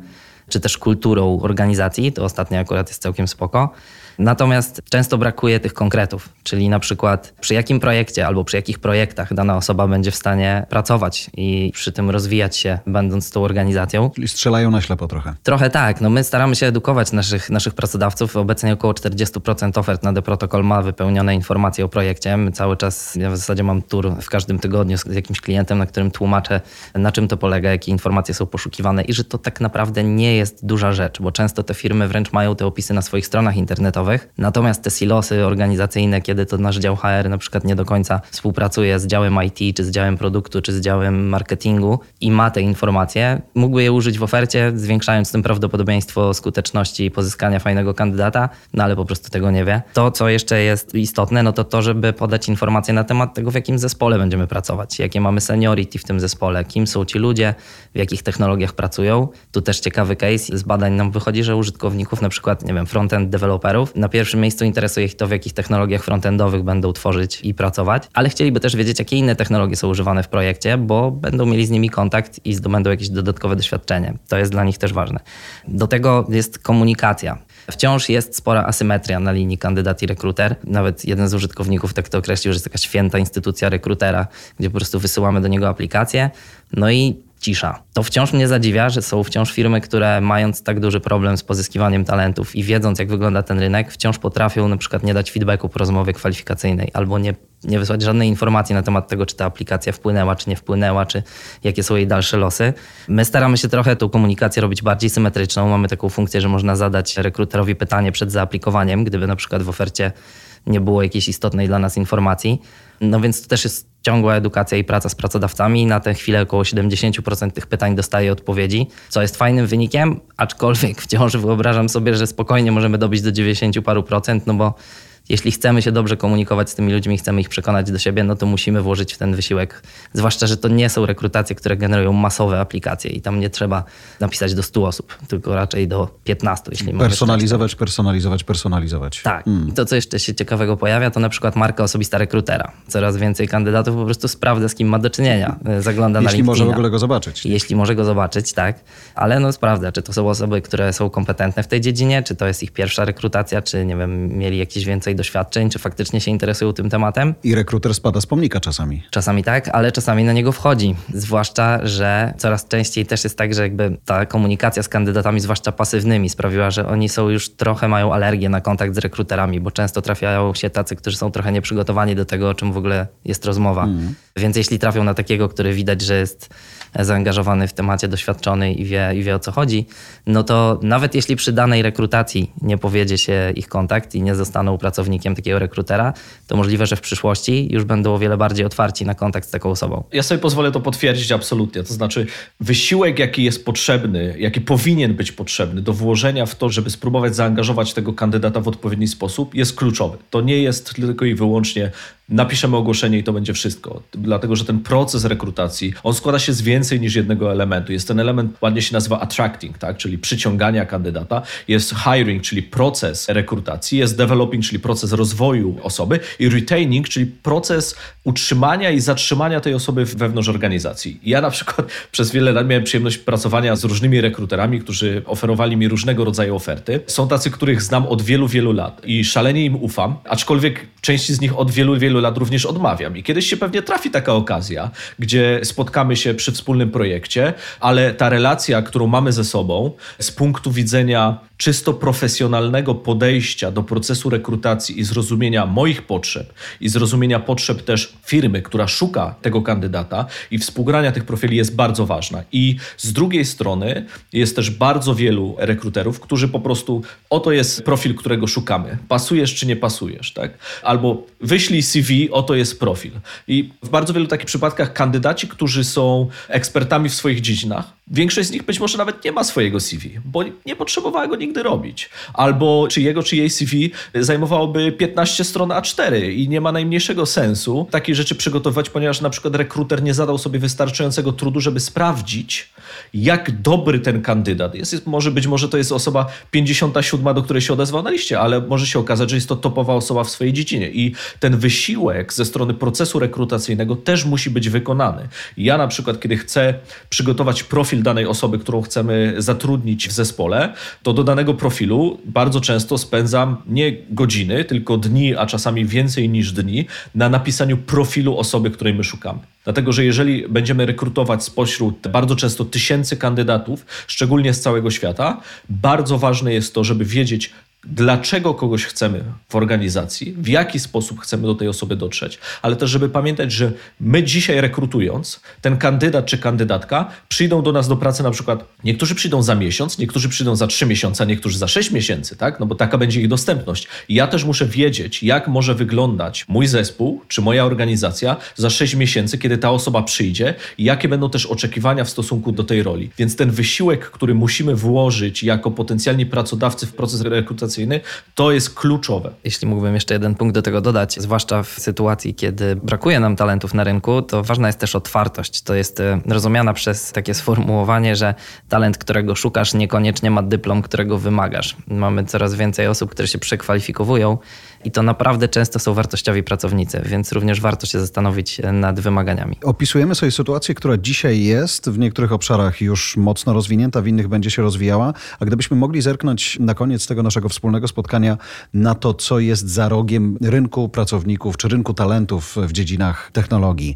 czy też kulturą organizacji. To ostatnie akurat jest całkiem spoko. Natomiast często brakuje tych konkretów, czyli na przykład przy jakim projekcie albo przy jakich projektach dana osoba będzie w stanie pracować i przy tym rozwijać się, będąc tą organizacją. Czyli strzelają na ślepo trochę. Trochę tak. No my staramy się edukować naszych, naszych pracodawców. Obecnie około 40% ofert na The Protocol ma wypełnione informacje o projekcie. My cały czas, ja w zasadzie mam tour w każdym tygodniu z jakimś klientem, na którym tłumaczę, na czym to polega, jakie informacje są poszukiwane i że to tak naprawdę nie jest duża rzecz, bo często te firmy wręcz mają te opisy na swoich stronach internetowych Natomiast te silosy organizacyjne, kiedy to nasz dział HR na przykład nie do końca współpracuje z działem IT, czy z działem produktu, czy z działem marketingu i ma te informacje, mógłby je użyć w ofercie, zwiększając tym prawdopodobieństwo skuteczności pozyskania fajnego kandydata, no ale po prostu tego nie wie. To, co jeszcze jest istotne, no to to, żeby podać informacje na temat tego, w jakim zespole będziemy pracować, jakie mamy seniority w tym zespole, kim są ci ludzie, w jakich technologiach pracują. Tu też ciekawy case z badań nam wychodzi, że użytkowników, na przykład, nie wiem, frontend deweloperów, na pierwszym miejscu interesuje ich to, w jakich technologiach frontendowych będą tworzyć i pracować, ale chcieliby też wiedzieć, jakie inne technologie są używane w projekcie, bo będą mieli z nimi kontakt i zdobędą jakieś dodatkowe doświadczenie. To jest dla nich też ważne. Do tego jest komunikacja. Wciąż jest spora asymetria na linii kandydat i rekruter. Nawet jeden z użytkowników tak to określił, że jest taka święta instytucja rekrutera, gdzie po prostu wysyłamy do niego aplikację. No i cisza. To wciąż mnie zadziwia, że są wciąż firmy, które mając tak duży problem z pozyskiwaniem talentów i wiedząc, jak wygląda ten rynek, wciąż potrafią na przykład nie dać feedbacku po rozmowie kwalifikacyjnej albo nie, nie wysłać żadnej informacji na temat tego, czy ta aplikacja wpłynęła, czy nie wpłynęła, czy jakie są jej dalsze losy. My staramy się trochę tą komunikację robić bardziej symetryczną. Mamy taką funkcję, że można zadać rekruterowi pytanie przed zaaplikowaniem, gdyby na przykład w ofercie nie było jakiejś istotnej dla nas informacji. No więc to też jest ciągła edukacja i praca z pracodawcami. Na tę chwilę około 70% tych pytań dostaje odpowiedzi, co jest fajnym wynikiem, aczkolwiek wciąż wyobrażam sobie, że spokojnie możemy dobić do 90 paru procent, no bo jeśli chcemy się dobrze komunikować z tymi ludźmi, chcemy ich przekonać do siebie, no to musimy włożyć w ten wysiłek. Zwłaszcza, że to nie są rekrutacje, które generują masowe aplikacje i tam nie trzeba napisać do 100 osób, tylko raczej do 15, jeśli Personalizować, personalizować, personalizować. Tak. Hmm. To, co jeszcze się ciekawego pojawia, to na przykład marka osobista rekrutera. Coraz więcej kandydatów po prostu sprawdza, z kim ma do czynienia. Zagląda jeśli na Jeśli może w ogóle go zobaczyć. Jeśli może go zobaczyć, tak. Ale no sprawdza, czy to są osoby, które są kompetentne w tej dziedzinie, czy to jest ich pierwsza rekrutacja, czy nie wiem, mieli jakieś więcej doświadczeń, czy faktycznie się interesują tym tematem. I rekruter spada z pomnika czasami. Czasami tak, ale czasami na niego wchodzi. Zwłaszcza, że coraz częściej też jest tak, że jakby ta komunikacja z kandydatami, zwłaszcza pasywnymi, sprawiła, że oni są już trochę mają alergię na kontakt z rekruterami, bo często trafiają się tacy, którzy są trochę nieprzygotowani do tego, o czym w ogóle jest rozmowa. Mm. Więc jeśli trafią na takiego, który widać, że jest zaangażowany w temacie, doświadczony i wie, i wie o co chodzi, no to nawet jeśli przy danej rekrutacji nie powiedzie się ich kontakt i nie zostaną pracownikiem takiego rekrutera, to możliwe, że w przyszłości już będą o wiele bardziej otwarci na kontakt z taką osobą. Ja sobie pozwolę to potwierdzić absolutnie. To znaczy, wysiłek, jaki jest potrzebny, jaki powinien być potrzebny do włożenia w to, żeby spróbować zaangażować tego kandydata w odpowiedni sposób, jest kluczowy. To nie jest tylko i wyłącznie napiszemy ogłoszenie i to będzie wszystko. Dlatego, że ten proces rekrutacji, on składa się z więcej niż jednego elementu. Jest ten element, ładnie się nazywa attracting, tak? czyli przyciągania kandydata. Jest hiring, czyli proces rekrutacji. Jest developing, czyli proces rozwoju osoby. I retaining, czyli proces utrzymania i zatrzymania tej osoby wewnątrz organizacji. Ja na przykład przez wiele lat miałem przyjemność pracowania z różnymi rekruterami, którzy oferowali mi różnego rodzaju oferty. Są tacy, których znam od wielu, wielu lat i szalenie im ufam, aczkolwiek części z nich od wielu, wielu wielu lat również odmawiam. I kiedyś się pewnie trafi taka okazja, gdzie spotkamy się przy wspólnym projekcie, ale ta relacja, którą mamy ze sobą z punktu widzenia czysto profesjonalnego podejścia do procesu rekrutacji i zrozumienia moich potrzeb i zrozumienia potrzeb też firmy, która szuka tego kandydata i współgrania tych profili jest bardzo ważna. I z drugiej strony jest też bardzo wielu rekruterów, którzy po prostu oto jest profil, którego szukamy. Pasujesz czy nie pasujesz, tak? Albo wyślij CV, oto jest profil. I w bardzo wielu takich przypadkach kandydaci, którzy są ekspertami w swoich dziedzinach, Większość z nich być może nawet nie ma swojego CV, bo nie potrzebowała go nigdy robić. Albo czy jego, czy jej CV zajmowałoby 15 stron A4 i nie ma najmniejszego sensu takie rzeczy przygotowywać, ponieważ na przykład rekruter nie zadał sobie wystarczającego trudu, żeby sprawdzić, jak dobry ten kandydat jest. jest może być może to jest osoba 57, do której się odezwał na liście, ale może się okazać, że jest to topowa osoba w swojej dziedzinie. I ten wysiłek ze strony procesu rekrutacyjnego też musi być wykonany. Ja na przykład, kiedy chcę przygotować profil danej osoby, którą chcemy zatrudnić w zespole, to do danego profilu bardzo często spędzam nie godziny, tylko dni, a czasami więcej niż dni na napisaniu profilu osoby, której my szukamy. Dlatego, że jeżeli będziemy rekrutować spośród bardzo często tysięcy kandydatów, szczególnie z całego świata, bardzo ważne jest to, żeby wiedzieć, dlaczego kogoś chcemy w organizacji, w jaki sposób chcemy do tej osoby dotrzeć, ale też, żeby pamiętać, że my dzisiaj rekrutując, ten kandydat czy kandydatka przyjdą do nas do pracy na przykład, niektórzy przyjdą za miesiąc, niektórzy przyjdą za trzy miesiące, a niektórzy za sześć miesięcy, tak? No bo taka będzie ich dostępność. I ja też muszę wiedzieć, jak może wyglądać mój zespół czy moja organizacja za sześć miesięcy, kiedy ta osoba przyjdzie i jakie będą też oczekiwania w stosunku do tej roli. Więc ten wysiłek, który musimy włożyć jako potencjalni pracodawcy w proces rekrutacji to jest kluczowe. Jeśli mógłbym jeszcze jeden punkt do tego dodać, zwłaszcza w sytuacji, kiedy brakuje nam talentów na rynku, to ważna jest też otwartość. To jest e, rozumiana przez takie sformułowanie, że talent, którego szukasz, niekoniecznie ma dyplom, którego wymagasz. Mamy coraz więcej osób, które się przekwalifikowują i to naprawdę często są wartościowi pracownicy, więc również warto się zastanowić nad wymaganiami. Opisujemy sobie sytuację, która dzisiaj jest w niektórych obszarach już mocno rozwinięta, w innych będzie się rozwijała, a gdybyśmy mogli zerknąć na koniec tego naszego wspólnego spotkania na to, co jest za rogiem rynku pracowników czy rynku talentów w dziedzinach technologii.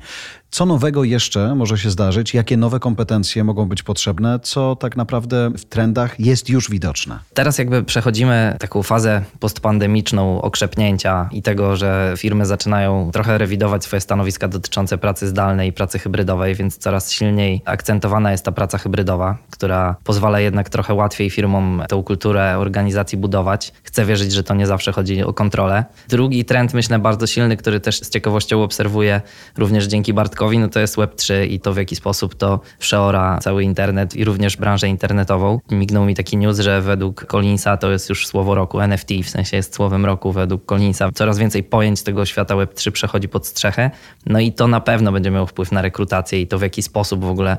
Co nowego jeszcze może się zdarzyć? Jakie nowe kompetencje mogą być potrzebne? Co tak naprawdę w trendach jest już widoczne? Teraz jakby przechodzimy taką fazę postpandemiczną okrzepnięcia i tego, że firmy zaczynają trochę rewidować swoje stanowiska dotyczące pracy zdalnej i pracy hybrydowej, więc coraz silniej akcentowana jest ta praca hybrydowa, która pozwala jednak trochę łatwiej firmom tę kulturę organizacji budować. Chcę wierzyć, że to nie zawsze chodzi o kontrolę. Drugi trend, myślę, bardzo silny, który też z ciekawością obserwuję również dzięki Bartkowi, no to jest Web3 i to w jaki sposób to przeora cały internet i również branżę internetową. Mignął mi taki news, że według Collinsa to jest już słowo roku NFT, w sensie jest słowem roku według Collinsa. Coraz więcej pojęć tego świata Web3 przechodzi pod strzechę, no i to na pewno będzie miało wpływ na rekrutację i to w jaki sposób w ogóle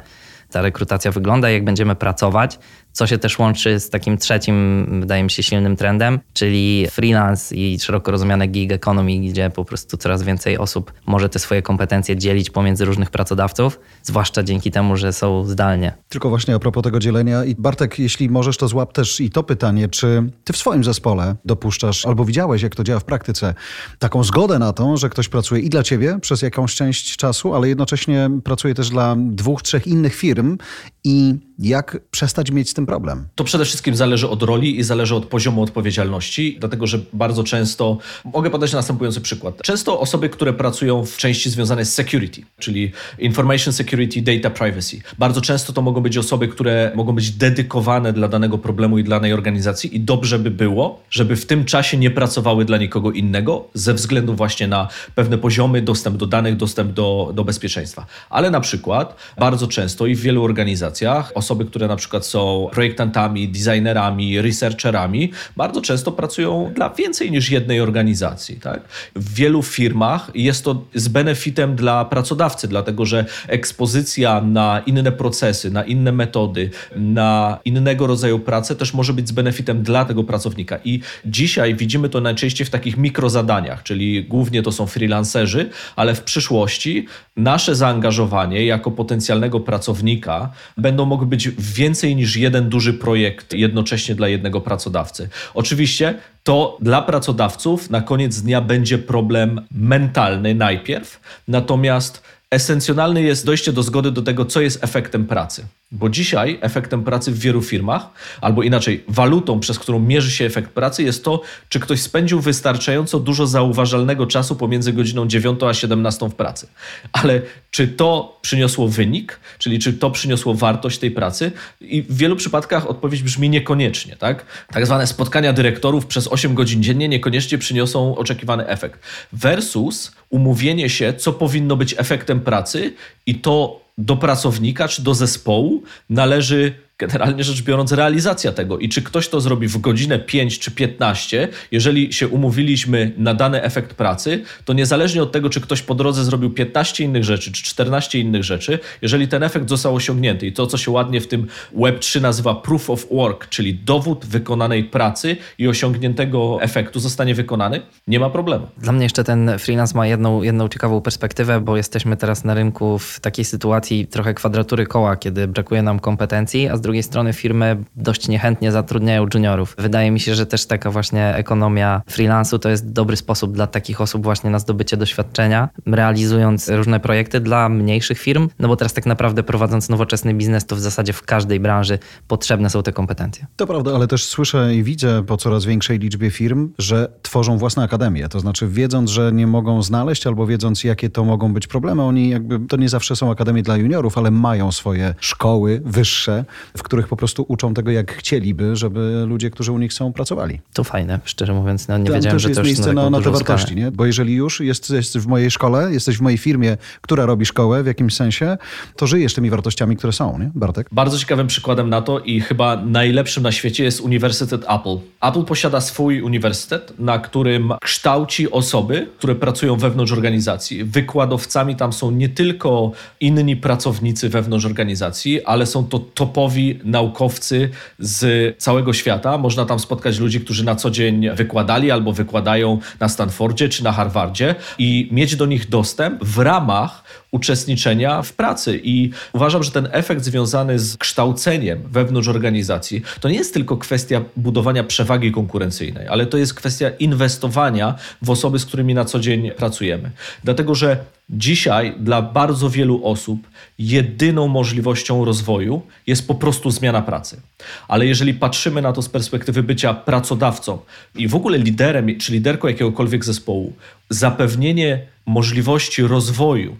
ta rekrutacja wygląda, jak będziemy pracować, co się też łączy z takim trzecim, wydaje mi się, silnym trendem, czyli freelance i szeroko rozumiane gig economy, gdzie po prostu coraz więcej osób może te swoje kompetencje dzielić pomiędzy różnych pracodawców, zwłaszcza dzięki temu, że są zdalnie. Tylko właśnie a propos tego dzielenia i Bartek, jeśli możesz, to złap też i to pytanie, czy ty w swoim zespole dopuszczasz albo widziałeś, jak to działa w praktyce, taką zgodę na to, że ktoś pracuje i dla ciebie przez jakąś część czasu, ale jednocześnie pracuje też dla dwóch, trzech innych firm i jak przestać mieć z tym problem? To przede wszystkim zależy od roli i zależy od poziomu odpowiedzialności, dlatego że bardzo często, mogę podać następujący przykład. Często osoby, które pracują w części związanej z security, czyli information security, data privacy, bardzo często to mogą być osoby, które mogą być dedykowane dla danego problemu i dla danej organizacji i dobrze by było, żeby w tym czasie nie pracowały dla nikogo innego ze względu właśnie na pewne poziomy, dostęp do danych, dostęp do, do bezpieczeństwa. Ale na przykład bardzo często i w wielu organizacjach osoby, które na przykład są projektantami, designerami, researcherami, bardzo często pracują dla więcej niż jednej organizacji. Tak? W wielu firmach jest to z benefitem dla pracodawcy, dlatego że ekspozycja na inne procesy, na inne metody, na innego rodzaju pracę też może być z benefitem dla tego pracownika. I dzisiaj widzimy to najczęściej w takich mikrozadaniach, czyli głównie to są freelancerzy, ale w przyszłości nasze zaangażowanie jako potencjalnego pracownika będą mogły być być więcej niż jeden duży projekt jednocześnie dla jednego pracodawcy. Oczywiście to dla pracodawców na koniec dnia będzie problem mentalny najpierw, natomiast esencjonalne jest dojście do zgody do tego, co jest efektem pracy. Bo dzisiaj efektem pracy w wielu firmach, albo inaczej, walutą, przez którą mierzy się efekt pracy, jest to, czy ktoś spędził wystarczająco dużo zauważalnego czasu pomiędzy godziną 9 a 17 w pracy. Ale czy to przyniosło wynik, czyli czy to przyniosło wartość tej pracy? I w wielu przypadkach odpowiedź brzmi niekoniecznie. Tak, tak zwane spotkania dyrektorów przez 8 godzin dziennie niekoniecznie przyniosą oczekiwany efekt. Versus umówienie się, co powinno być efektem pracy i to do pracownika czy do zespołu należy generalnie rzecz biorąc realizacja tego. I czy ktoś to zrobi w godzinę 5 czy 15, jeżeli się umówiliśmy na dany efekt pracy, to niezależnie od tego, czy ktoś po drodze zrobił 15 innych rzeczy, czy 14 innych rzeczy, jeżeli ten efekt został osiągnięty i to, co się ładnie w tym Web3 nazywa proof of work, czyli dowód wykonanej pracy i osiągniętego efektu zostanie wykonany, nie ma problemu. Dla mnie jeszcze ten freelance ma jedną, jedną ciekawą perspektywę, bo jesteśmy teraz na rynku w takiej sytuacji trochę kwadratury koła, kiedy brakuje nam kompetencji, a z drugiej strony firmy dość niechętnie zatrudniają juniorów. Wydaje mi się, że też taka właśnie ekonomia freelansu to jest dobry sposób dla takich osób właśnie na zdobycie doświadczenia, realizując różne projekty dla mniejszych firm, no bo teraz tak naprawdę prowadząc nowoczesny biznes, to w zasadzie w każdej branży potrzebne są te kompetencje. To prawda, ale też słyszę i widzę po coraz większej liczbie firm, że tworzą własne akademie. To znaczy wiedząc, że nie mogą znaleźć albo wiedząc, jakie to mogą być problemy, oni jakby, to nie zawsze są akademie dla juniorów, ale mają swoje szkoły wyższe, w których po prostu uczą tego, jak chcieliby, żeby ludzie, którzy u nich są, pracowali. To fajne, szczerze mówiąc. No, nie Tam wiedziałem, też że jest to miejsce na, na, na te wartości, skalę. nie? Bo jeżeli już jest, jesteś w mojej szkole, jesteś w mojej firmie, która robi szkołę w jakimś sensie, to żyjesz tymi wartościami, które są, nie? Bartek? Bardzo ciekawym przykładem na to i chyba najlepszym na świecie jest Uniwersytet Apple. Apple posiada swój uniwersytet, na którym kształci osoby, które pracują wewnątrz organizacji. Wykładowcami tam są nie tylko inni pracownicy wewnątrz organizacji, ale są to topowi naukowcy z całego świata. Można tam spotkać ludzi, którzy na co dzień wykładali albo wykładają na Stanfordzie czy na Harvardzie i mieć do nich dostęp w ramach uczestniczenia w pracy. I uważam, że ten efekt związany z kształceniem wewnątrz organizacji to nie jest tylko kwestia budowania przewagi konkurencyjnej, ale to jest kwestia inwestowania w osoby, z którymi na co dzień pracujemy. Dlatego, że dzisiaj dla bardzo wielu osób jedyną możliwością rozwoju jest po prostu zmiana pracy. Ale jeżeli patrzymy na to z perspektywy bycia pracodawcą i w ogóle liderem czy liderką jakiegokolwiek zespołu, zapewnienie możliwości rozwoju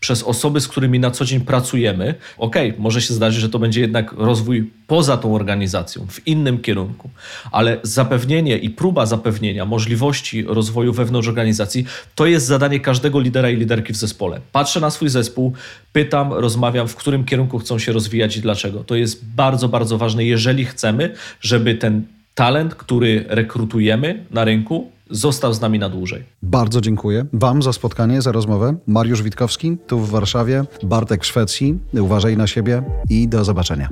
przez osoby, z którymi na co dzień pracujemy, okej, może się zdarzyć, że to będzie jednak rozwój poza tą organizacją, w innym kierunku, ale zapewnienie i próba zapewnienia możliwości rozwoju wewnątrz organizacji to jest zadanie każdego lidera i liderki w zespole. Patrzę na swój zespół, pytam, rozmawiam, w którym kierunku chcą się rozwijać i dlaczego. To jest bardzo, bardzo ważne, jeżeli chcemy, żeby ten talent, który rekrutujemy na rynku, został z nami na dłużej. Bardzo dziękuję Wam za spotkanie, za rozmowę. Mariusz Witkowski tu w Warszawie, Bartek w Szwecji. Uważaj na siebie i do zobaczenia.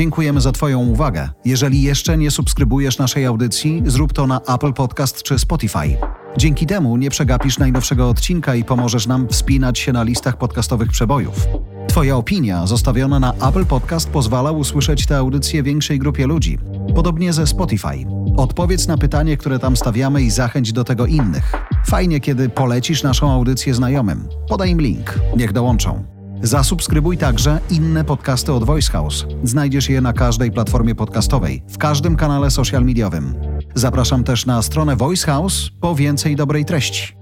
Dziękujemy za Twoją uwagę. Jeżeli jeszcze nie subskrybujesz naszej audycji, zrób to na Apple Podcast czy Spotify. Dzięki temu nie przegapisz najnowszego odcinka i pomożesz nam wspinać się na listach podcastowych przebojów. Twoja opinia zostawiona na Apple Podcast pozwala usłyszeć tę audycję większej grupie ludzi. Podobnie ze Spotify. Odpowiedz na pytanie, które tam stawiamy i zachęć do tego innych. Fajnie, kiedy polecisz naszą audycję znajomym. Podaj im link, niech dołączą. Zasubskrybuj także inne podcasty od Voice House. Znajdziesz je na każdej platformie podcastowej, w każdym kanale social mediowym. Zapraszam też na stronę Voice House po więcej dobrej treści.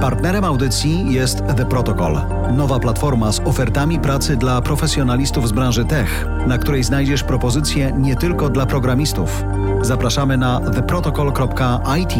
Partnerem audycji jest The Protocol, nowa platforma z ofertami pracy dla profesjonalistów z branży tech, na której znajdziesz propozycje nie tylko dla programistów. Zapraszamy na theprotocol.it.